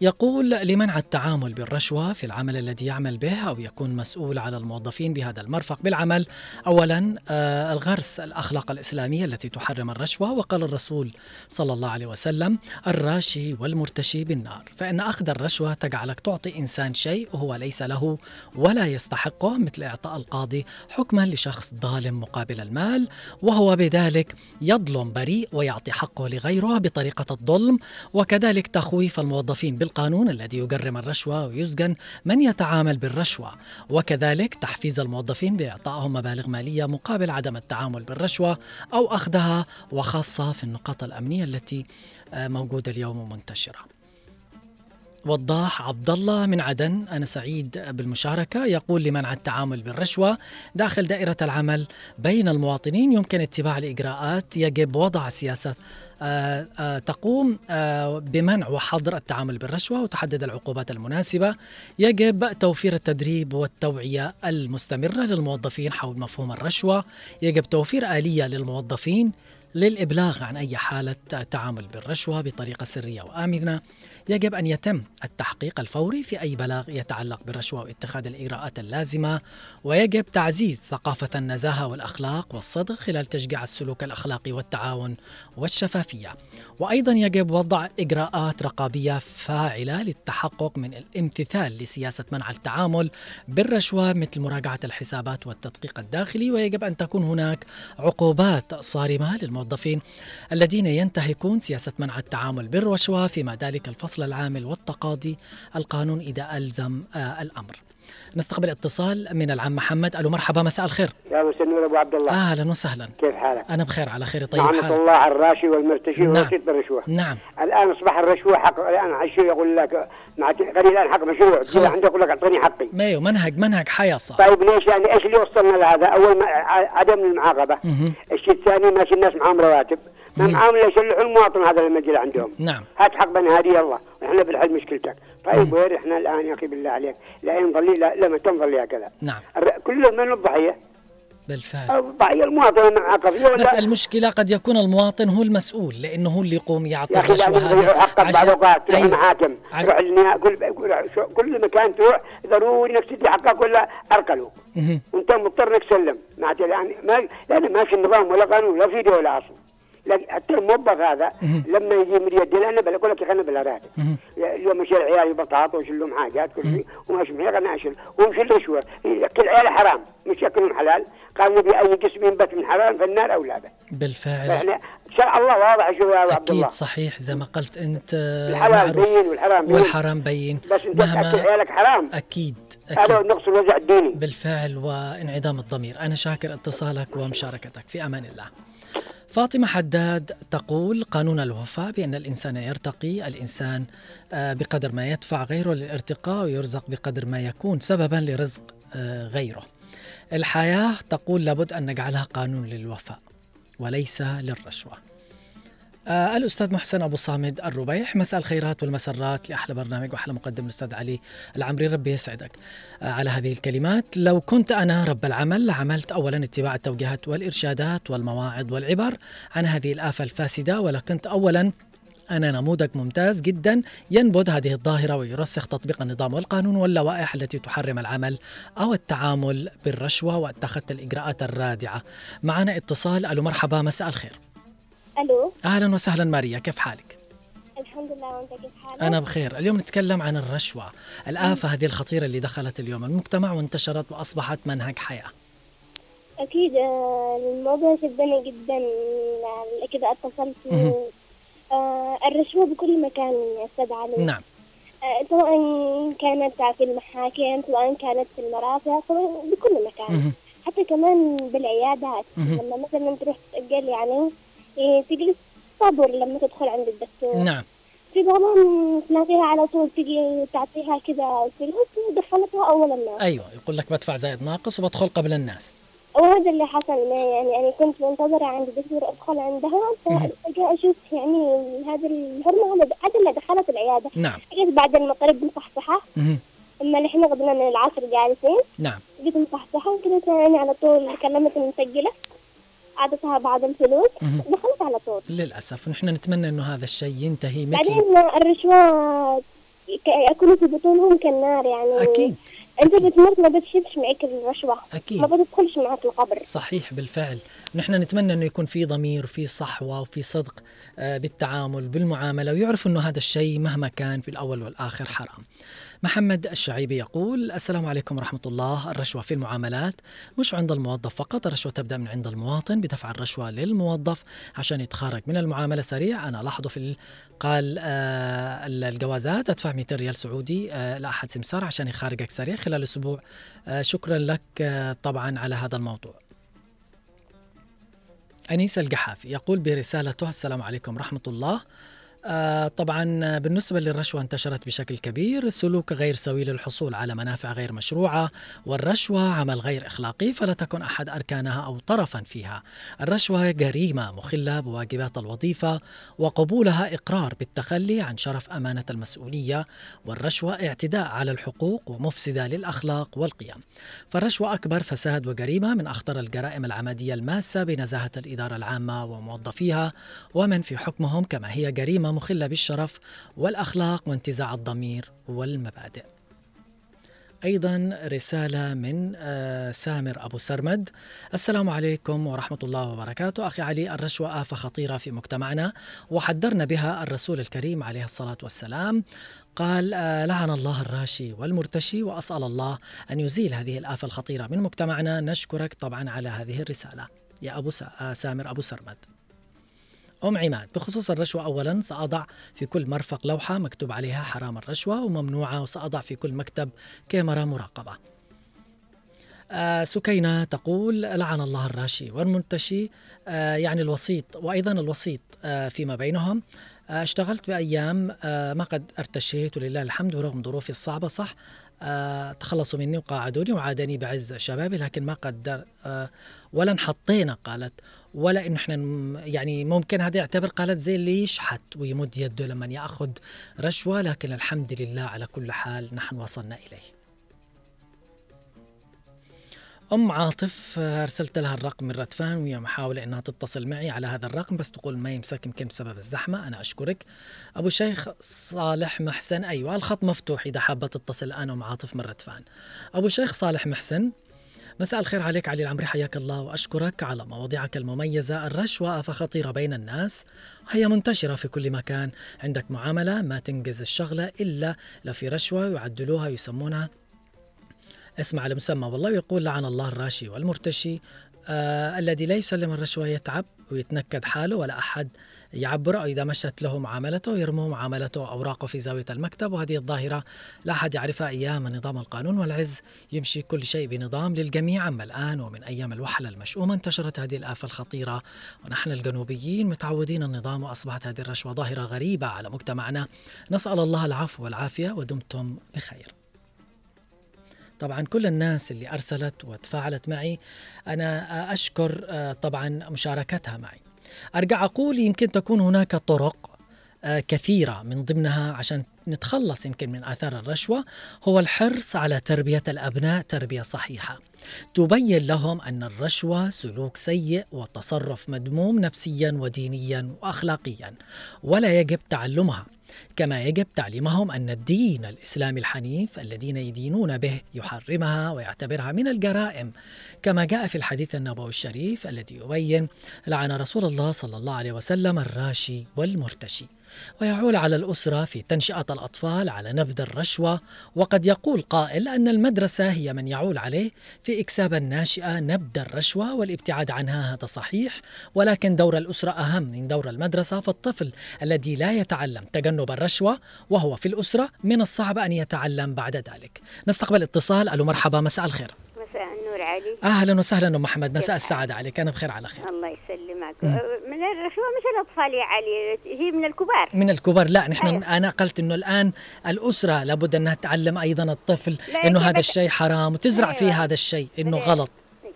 يقول لمنع التعامل بالرشوة في العمل الذي يعمل به أو يكون مسؤول على الموظفين بهذا المرفق بالعمل. أولا آه، الغرس الأخلاق الإسلامية التي تحرم الرشوة وقال الرسول صلى الله عليه وسلم الراشي والمرتشي بالنار. فإن أخذ الرشوة تجعلك تعطي إنسان شيء هو ليس له ولا يستحقه مثل إعطاء القاضي حكما لشخص ظالم مقابل المال وهو بذلك يظلم بريء ويعطي حقه لغيره بطريقة الظلم وكذلك تخويف الموظفين بالقانون الذي يجرم الرشوة ويسجن من يتعامل بالرشوة. وكذلك تحفيز الموظفين بإعطائهم مبالغ مالية مقابل عدم التعامل بالرشوة أو أخذها وخاصة في النقاط الأمنية التي آه، موجودة اليوم ومنتشرة وضاح عبد الله من عدن أنا سعيد بالمشاركة. يقول لمنع التعامل بالرشوة داخل دائرة العمل بين المواطنين يمكن اتباع الإجراءات يجب وضع سياسة آه، آه، تقوم آه، بمنع وحظر التعامل بالرشوة وتحدد العقوبات المناسبة. يجب توفير التدريب والتوعية المستمرة للموظفين حول مفهوم الرشوة. يجب توفير آلية للموظفين للإبلاغ عن أي حالة تعامل بالرشوة بطريقة سرية وآمنة. يجب أن يتم التحقيق الفوري في أي بلاغ يتعلق بالرشوة واتخاذ الإجراءات اللازمة ويجب تعزيز ثقافة النزاهة والأخلاق والصدق خلال تشجيع السلوك الأخلاقي والتعاون والشفافية. وأيضا يجب وضع إجراءات رقابية فاعلة للتحقق من الامتثال لسياسة منع التعامل بالرشوة مثل مراجعة الحسابات والتدقيق الداخلي ويجب أن تكون هناك عقوبات صارمة للموظفين الذين ينتهكون سياسة منع التعامل بالرشوة فيما ذلك الفصل العامل والتقاضي القانون إذا ألزم آه الأمر. نستقبل اتصال من العم محمد. ألو مرحبا مساء الخير. يا مساء النور أبو عبد الله. أهلا وسهلا. كيف حالك؟ أنا بخير على خير. طيب حالك؟ الله على الراشي والمرتشي نعم. والرشيد بالرشوه نعم. الآن أصبح الرشوة حق الآن عشو يقول لك مع غني الآن حق مشروع. خلاص. عندك يقول لك أعطيني حقي. مايو منهج منهج حياة صار. طيب ليش يعني إيش اللي وصلنا لهذا؟ أول ما عدم المعاقبة. الشيء الثاني ماشي الناس معاهم رواتب. الا يشلحوا المواطن هذا لما يجي عندهم. نعم. هات حق هادي يلا. إحنا بنحل مشكلتك. طيب وين إحنا الآن يا أخي بالله عليك؟ لا نظل لا لما تنظل هكذا نعم. كل من الضحية. بالفعل. الضحيه المواطن المعاقب بس المشكلة قد يكون المواطن هو المسؤول لأنه هو اللي يقوم يعطي يضيعوا هذا حقك بعض الاوقات تروح. المحاكم تروح كل كل- مكان تروح ضروري إنك تدي حقك ولا اركلوا مهم. وأنت مضطر إنك تسلم. معناته يعني ما لأن ما في نظام ولا قانون لا في دولة أصلا. الموظف هذا. لما يجي من يدي لأنه بلا يقول لك يا أنا بلا راتب. اليوم يشيل عيالي بطاطا ويشيل لهم حاجات كل شيء. وماشي معي أنا أشيل. ومشيل رشوه ياكل عياله حرام. مش ياكلهم حلال. قال نبي اي قسم ينبت من حرام في النار أو لا بالفعل يعني شرع الله واضح شو يا عبد الله. أكيد صحيح. زي ما قلت أنت الحلال معروف. بين والحرام بين. والحرام بين. بس أنت مهما عيالك حرام. أكيد هذا هو أكيد. نقص الوزع الديني. بالفعل وانعدام الضمير. أنا شاكر اتصالك ومشاركتك. في أمان الله. فاطمة حداد تقول قانون الوفاء بأن الإنسان يرتقي الإنسان آه، بقدر ما يدفع غيره للارتقاء ويرزق بقدر ما يكون سببا لرزق آه، غيره. الحياة تقول لابد أن نجعلها قانون للوفاء وليس للرشوة. آه الأستاذ محسن أبو صامد الربيح مساء الخيرات والمسرات لأحلى برنامج وأحلى مقدم الأستاذ علي العمري. ربي يسعدك آه على هذه الكلمات. لو كنت أنا رب العمل لعملت أولا اتباع التوجيهات والإرشادات والمواعظ والعبر عن هذه الآفة الفاسدة ولكنت أولا أنا نموذج ممتاز جدا ينبذ هذه الظاهرة ويرسخ تطبيق النظام والقانون واللوائح التي تحرم العمل أو التعامل بالرشوة واتخذت الإجراءات الرادعة. معنا اتصال ألو مرحبا مساء الخير. ألو أهلا وسهلا ماريا كيف حالك؟ الحمد لله وأنت كيف حالك؟ أنا بخير اليوم نتكلم عن الرشوة الآفة هذه الخطيرة اللي دخلت اليوم المجتمع وانتشرت وأصبحت منهج حياة أكيد آه، الموضوع شدني جدا آه، كده اتصلت. آه، الرشوة بكل مكان يا أستاذ علي نعم آه، سواء كانت في المحاكم سواء كانت في المرافق سواء بكل مكان. حتى كمان بالعيادات. لما مثلا تروح تسجل يعني تجلس صبر لما تدخل عند الدكتور. نعم. في بعضهم تلاقيها على طول تجي تعطيها كذا فلوس ودخلتها أول الناس. أيوة يقول لك بدفع زائد ناقص وبدخل قبل الناس. وهذا اللي حصل معي يعني أنا كنت منتظرة عند دكتور أدخل عندها. فجأة أشوف يعني هذا الحرمة هذا اللي دخلت العيادة. نعم. جيت بعد المغرب. أما اللي إحنا غدنا من العصر جالسين. نعم. جيت مصحصحة كده يعني على طول كلمت المسجلة أعطتها بعض الفلوس. دخلت على طول للأسف ونحن نتمنى أنه هذا الشيء ينتهي مثل بعدين الرشوة ك- يكونوا في بطونهم كالنار يعني أكيد أنت بتموت ما بتشيلش معك الرشوة أكيد. ما بتدخلش معك القبر صحيح بالفعل نحن نتمنى إنه يكون في ضمير وفي صحوة وفي صدق آه، بالتعامل بالمعاملة ويعرف إنه هذا الشيء مهما كان في الأول والآخر حرام. محمد الشعيبي يقول السلام عليكم ورحمة الله. الرشوة في المعاملات مش عند الموظف فقط الرشوة تبدأ من عند المواطن بدفع الرشوة للموظف عشان يتخرج من المعاملة سريع. أنا لاحظه في ال- قال آه الجوازات أدفع 200 ريال سعودي آه لاحد سمسار عشان يخارجك سريع خلال أسبوع. آه شكرا لك آه طبعا على هذا الموضوع. أنيس القحافي يقول برسالته السلام عليكم ورحمة الله. طبعا بالنسبة للرشوة انتشرت بشكل كبير. سلوك غير سوي للحصول على منافع غير مشروعة والرشوة عمل غير إخلاقي فلا تكن أحد أركانها أو طرفا فيها. الرشوة جريمة مخلة بواجبات الوظيفة وقبولها إقرار بالتخلي عن شرف أمانة المسؤولية. والرشوة اعتداء على الحقوق ومفسدة للأخلاق والقيم. فالرشوة أكبر فساد وجريمة من أخطر الجرائم العمدية الماسة بنزاهة الإدارة العامة وموظفيها ومن في حكمهم كما هي جريمة مخلة بالشرف والأخلاق وانتزاع الضمير والمبادئ. أيضا رسالة من آه، سامر أبو سرمد. السلام عليكم ورحمة الله وبركاته. أخي علي الرشوة آفة خطيرة في مجتمعنا وحذرنا بها الرسول الكريم عليه الصلاة والسلام. قال آه، لعن الله الراشي والمرتشي وأسأل الله أن يزيل هذه الآفة الخطيرة من مجتمعنا. نشكرك طبعا على هذه الرسالة. يا أبو آه، سامر أبو سرمد. أم عماد. بخصوص الرشوة أولا سأضع في كل مرفق لوحة مكتوب عليها حرام الرشوة وممنوعة وسأضع في كل مكتب كاميرا مراقبة. آه سكينة تقول لعن الله الراشي والمنتشي. آه يعني الوسيط وأيضا الوسيط آه فيما بينهم. آه اشتغلت بأيام آه ما قد ارتشيت ولله الحمد ورغم ظروفي الصعبة صح. آه تخلصوا مني وقاعدوني وعادني بعز شبابي لكن ما قدر آه ولا انحطينا قالت ولا إنه إحنا يعني ممكن هذا يعتبر قالت زي اللي يشحت ويمد يده لما يأخذ رشوة لكن الحمد لله على كل حال نحن وصلنا إليه. أم عاطف آه، أرسلت لها الرقم من ردفان وهي محاولة أنها تتصل معي على هذا الرقم بس تقول ما يمسك يمكن بسبب الزحمة أنا أشكرك. أبو شيخ صالح محسن أيوة الخط مفتوح إذا حابة تتصل الآن أم عاطف من ردفان أبو شيخ صالح محسن مساء الخير عليك علي العمري حياك الله وأشكرك على مواضيعك المميزة، الرشوة آفة خطيره بين الناس. وهي منتشرة في كل مكان، عندك معاملة ما تنجز الشغلة إلا لو في رشوة يعدلوها يسمونها اسم على مسمى والله يقول لعن الله الراشي والمرتشي آه الذي لا يسلم الرشوة يتعب ويتنكد حاله ولا أحد يعبره أو إذا مشت له معاملته يرموا معاملته وأوراقه في زاوية المكتب. وهذه الظاهرة لا أحد يعرفها أيام نظام القانون والعز يمشي كل شيء بنظام للجميع. أما الآن ومن أيام الوحلة المشؤومة انتشرت هذه الآفة الخطيرة ونحن الجنوبيين متعودين النظام وأصبحت هذه الرشوة ظاهرة غريبة على مجتمعنا. نسأل الله العفو والعافية ودمتم بخير. طبعا كل الناس اللي أرسلت وتفاعلت معي أنا أشكر آه، طبعا مشاركتها معي. أرجع أقول يمكن تكون هناك طرق آه، كثيرة من ضمنها عشان نتخلص يمكن من آثار الرشوة هو الحرص على تربية الأبناء تربية صحيحة. تبين لهم أن الرشوة سلوك سيء وتصرف مذموم نفسيا ودينيا وأخلاقيا ولا يجب تعلمها. كما يجب تعليمهم أن الدين الإسلامي الحنيف الذين يدينون به يحرمها ويعتبرها من الجرائم. كما جاء في الحديث النبوي الشريف الذي يبين لعن رسول الله صلى الله عليه وسلم الراشي والمرتشي. ويعول على الأسرة في تنشئة الأطفال على نبذ الرشوة وقد يقول قائل أن المدرسة هي من يعول عليه في إكساب الناشئة نبذ الرشوة والابتعاد عنها هذا صحيح ولكن دور الأسرة أهم من دور المدرسة فالطفل الذي لا يتعلم تجنب الرشوة وهو في الأسرة من الصعب أن يتعلم بعد ذلك. نستقبل اتصال ألو مرحبا مساء الخير. مساء النور علي. أهلا وسهلا أم محمد مساء السعادة عليك أنا بخير على خير. الله يسلمك. مم. من الرشوة مش الأطفال يا علي؟ هي من الكبار. من الكبار. لا نحن أيوة. أنا قلت إنه الآن الأسرة لابد أنها تعلم أيضا الطفل إنه هذا الشيء حرام وتزرع أيوة. فيه هذا الشيء إنه غلط.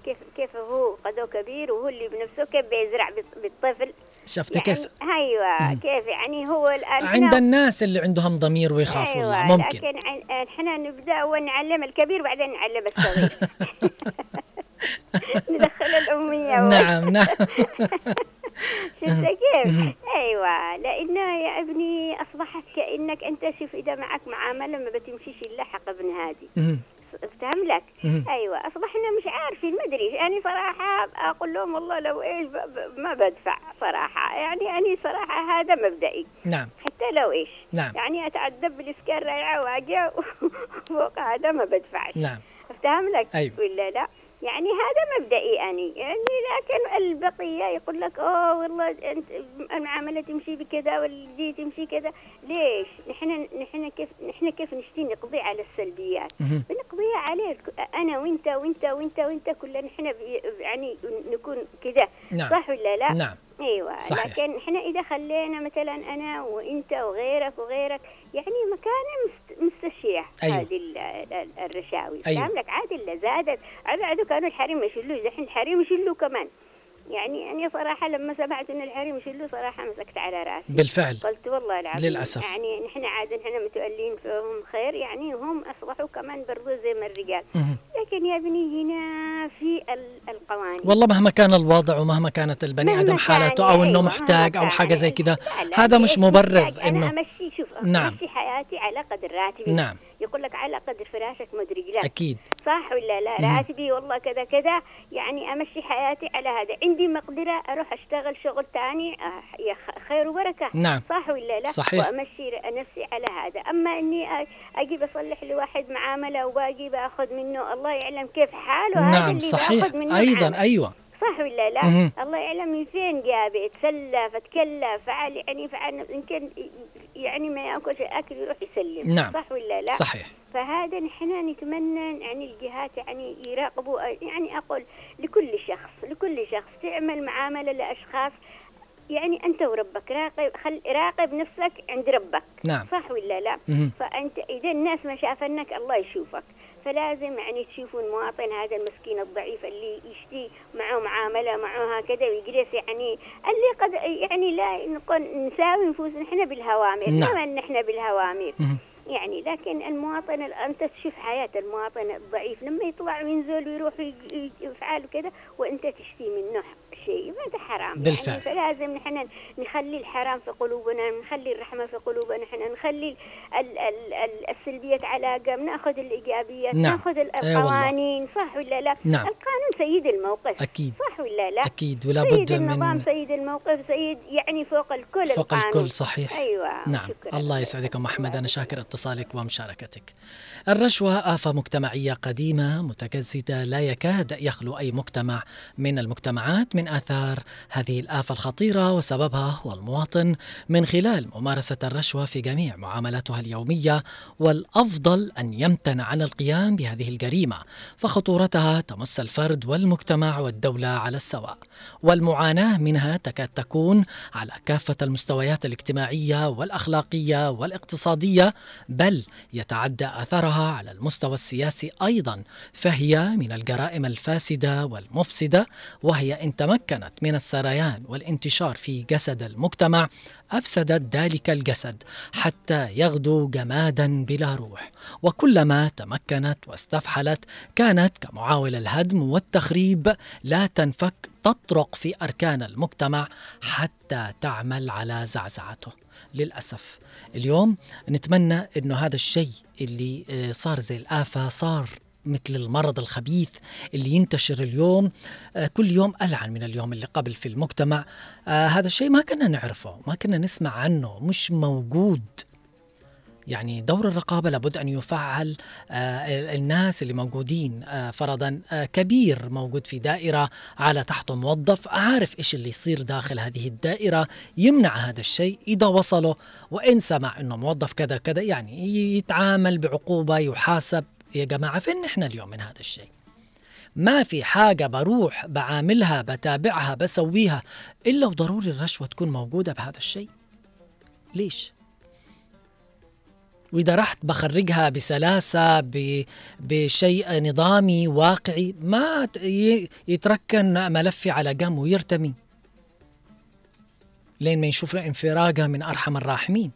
كيف كيف هو؟ قدو كبير وهو اللي بنفسه كيف بيزرع بال- بالطفل؟ شفت يعني كيف؟ أيوه. كيف؟ يعني هو الآن عند الناس اللي عندهم ضمير ويخافوا أيوة الله ممكن. لكن إحنا نبدأ ونعلم الكبير بعدين نعلم الصغير. ندخل الأمية نعم نعم. شفت كيف؟ أيوه لأنه يا ابني أصبحت كأنك أنت شوف إذا معك معاملة ما بتمشيش الا حق ابن هذه. افتهم لك. أيوه أصبحنا مش عارفين ما أدري. يعني صراحة أقول لهم والله لو إيش ما بدفع صراحة. يعني يعني صراحة هذا مبدئي. نعم. حتى لو إيش؟ نعم. يعني أتعذب بالإسكان رايعه وأجي فوق هذا ما بدفعش. نعم. افتهم لك؟ أيوة. ولا لا؟ يعني هذا مبدئي أني يعني لكن البقية يقول لك أوه والله أنت المعاملة تمشي بكذا والدي تمشي كذا ليش نحن نحن كيف نحن كيف نشتي نقضي على السلبيات. بنقضيها عليه أنا وأنت وأنت وأنت وأنت كلنا نحن يعني نكون كذا نعم. صح ولا لا؟ نعم. أيوه صحيح. لكن إحنا إذا خلينا مثلا أنا وإنت وغيرك وغيرك يعني مكانه مست- مستشيع أيوة. هذه ال- ال- الرشاوي أيوة. فاهم لك عاد الا زادت عادوا كانوا الحريم يشلوا الحين الحريم يشلوا كمان يعني أنا صراحة لما سمعت إن الحريم يشلوا صراحة مسكت على رأسي بالفعل. قلت والله العظيم للأسف. يعني نحن عاد نحن متولين فيهم خير يعني هم أصبحوا كمان برضو زي ما الرجال. لكن يا ابني هنا في ال- القوانين والله مهما كان الوضع ومهما كانت البني كان حالته انه مهما محتاج أو كان. حاجة زي كذا هذا مش إيش مبرر محتاج؟ إنه أنا أمشي شوف نعم. أمشي حياتي على قدر راتبي. نعم. يقول لك على قدر فراشك مدري لا. أكيد. صح ولا لا. راتبي والله كذا كذا. يعني أمشي حياتي على هذا. عندي مقدرة أروح أشتغل شغل ثاني آه خير وبركة. نعم. صح ولا لا؟ صحيح. وأمشي نفسي على هذا. أما إني أجي بصلح لواحد معاملة وباقي بأخذ منه الله يعلم كيف حاله. هذا نعم اللي صحيح. منه أيضا. أيوه. صح ولا لا؟ الله يعلم من فين جاب تسلف تكلف فعل يعني فعل يمكن يعني ما يأكل شيء أكل يروح يسلم نعم. صح ولا لا؟ صحيح. فهذا نحن نتمنى يعني الجهات يعني يراقبوا يعني أقول لكل شخص لكل شخص تعمل معاملة لأشخاص يعني أنت وربك راقب خل راقب نفسك عند ربك نعم. صح ولا لا مهم. فأنت إذا الناس ما شافنك الله يشوفك فلازم يعني تشوفوا المواطن هذا المسكين الضعيف اللي يشتي معه معاملة معه هكذا ويجلس يعني اللي قد يعني لا نكون نساوي نفوسنا إحنا بالهوامر نعم. نحن بالهوامر مهم. يعني لكن المواطن ال- أنت تشوف حياة المواطن الضعيف لما يطلع وينزل ويروح يفعل كذا وأنت تشتي منه شيء هذا حرام بالفعل. يعني فلازم نحن نخلي الحرام في قلوبنا نخلي الرحمة في قلوبنا نحن نخلي ال ال ال السلبيات علاقه نأخذ الإيجابيات نعم. نأخذ. القوانين صح ولا لا نعم. القانون سيد الموقف أكيد. صح ولا لا أكيد، ولا سيد بد النظام من- سيد الموقف سيد يعني فوق الكل فوق القانون. الكل صحيح أيوه نعم شكرا الله يسعدك أم محمد أنا شاكر اتصالك ومشاركتك الرشوة آفة مجتمعية قديمة متجسدة لا يكاد يخلو أي مجتمع من المجتمعات من آثار هذه الآفة الخطيرة وسببها هو المواطن من خلال ممارسة الرشوة في جميع معاملاتها اليومية والأفضل أن يمتنع عن القيام بهذه الجريمة فخطورتها تمس الفرد والمجتمع والدولة على السواء. والمعاناة منها تكاد تكون على كافة المستويات الاجتماعية والأخلاقية والاقتصادية بل يتعدى اثرها على المستوى السياسي أيضا فهي من الجرائم الفاسدة والمفسدة وهي إن تمكنت من السريان والانتشار في جسد المجتمع أفسدت ذلك الجسد حتى يغدو جمادا بلا روح. وكلما تمكنت واستفحلت كانت كمعاول الهدم والتخريب لا تنفك تطرق في أركان المجتمع حتى تعمل على زعزعته. للأسف اليوم نتمنى إنه هذا الشيء اللي آه، صار زي الآفة صار مثل المرض الخبيث اللي ينتشر اليوم آه، كل يوم ألعن من اليوم اللي قبل في المجتمع. آه، هذا الشيء ما كنا نعرفه ما كنا نسمع عنه مش موجود. يعني دور الرقابة لابد أن يفعل آه، الناس اللي موجودين فرضا كبير موجود في دائرة على تحته موظف عارف إيش اللي يصير داخل هذه الدائرة يمنع هذا الشيء إذا وصله وإن سمع أنه موظف كذا كذا يعني يتعامل بعقوبة يحاسب. يا جماعة فين نحن اليوم من هذا الشيء؟ ما في حاجة بروح بعاملها بتابعها بسويها إلا وضروري الرشوة تكون موجودة بهذا الشيء. ليش؟ وإذا رحت بخرجها بسلاسة ب- بشيء نظامي واقعي ما يتركن ملفي على جنب ويرتمي. لين ما يشوف له انفراجه من أرحم الراحمين.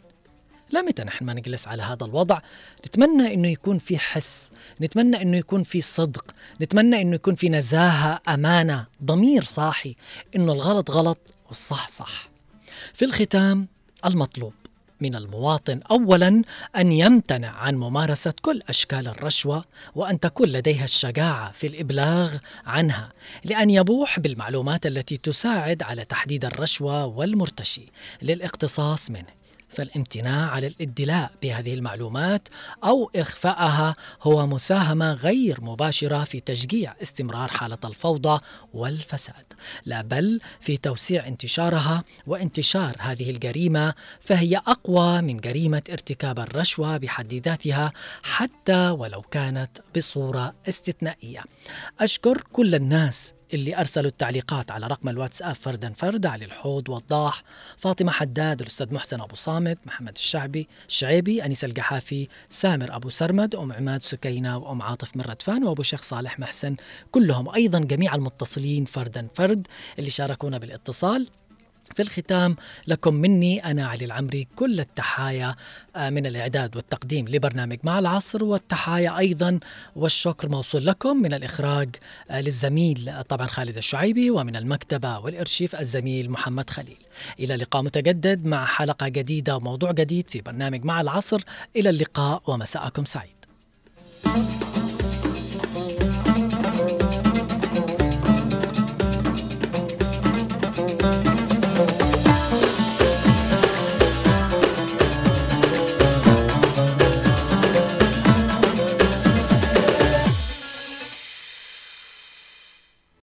لا متى نحن ما نجلس على هذا الوضع؟ نتمنى إنه يكون في حس نتمنى إنه يكون في صدق نتمنى إنه يكون في نزاهة أمانة ضمير صاحي إنه الغلط غلط والصح صح. في الختام المطلوب من المواطن اولا أن يمتنع عن ممارسة كل أشكال الرشوة وأن تكون لديها الشجاعة في الإبلاغ عنها لأن يبوح بالمعلومات التي تساعد على تحديد الرشوة والمرتشي للإقتصاص منه. فالامتناع على الادلاء بهذه المعلومات أو اخفائها هو مساهمة غير مباشرة في تشجيع استمرار حالة الفوضى والفساد. لا بل في توسيع انتشارها وانتشار هذه الجريمة فهي أقوى من جريمة ارتكاب الرشوة بحد ذاتها حتى ولو كانت بصورة استثنائية. أشكر كل الناس اللي أرسلوا التعليقات على رقم الواتساب فردا فرد علي الحوض وضاح فاطمة حداد الأستاذ محسن أبو صامت محمد الشعبي الشعيبي أنيس القحافي سامر أبو سرمد أم عماد سكينة وأم عاطف من ردفان وأبو شيخ صالح محسن كلهم أيضا جميع المتصلين فردا فرد اللي شاركونا بالاتصال. في الختام لكم مني أنا علي العمري كل التحايا آه، من الإعداد والتقديم لبرنامج مع العصر والتحايا أيضا والشكر موصول لكم من الإخراج آه، للزميل آه، طبعا خالد الشعيبي ومن المكتبة والإرشيف الزميل محمد خليل. إلى لقاء متجدد مع حلقة جديدة وموضوع جديد في برنامج مع العصر. إلى اللقاء ومساءكم سعيد.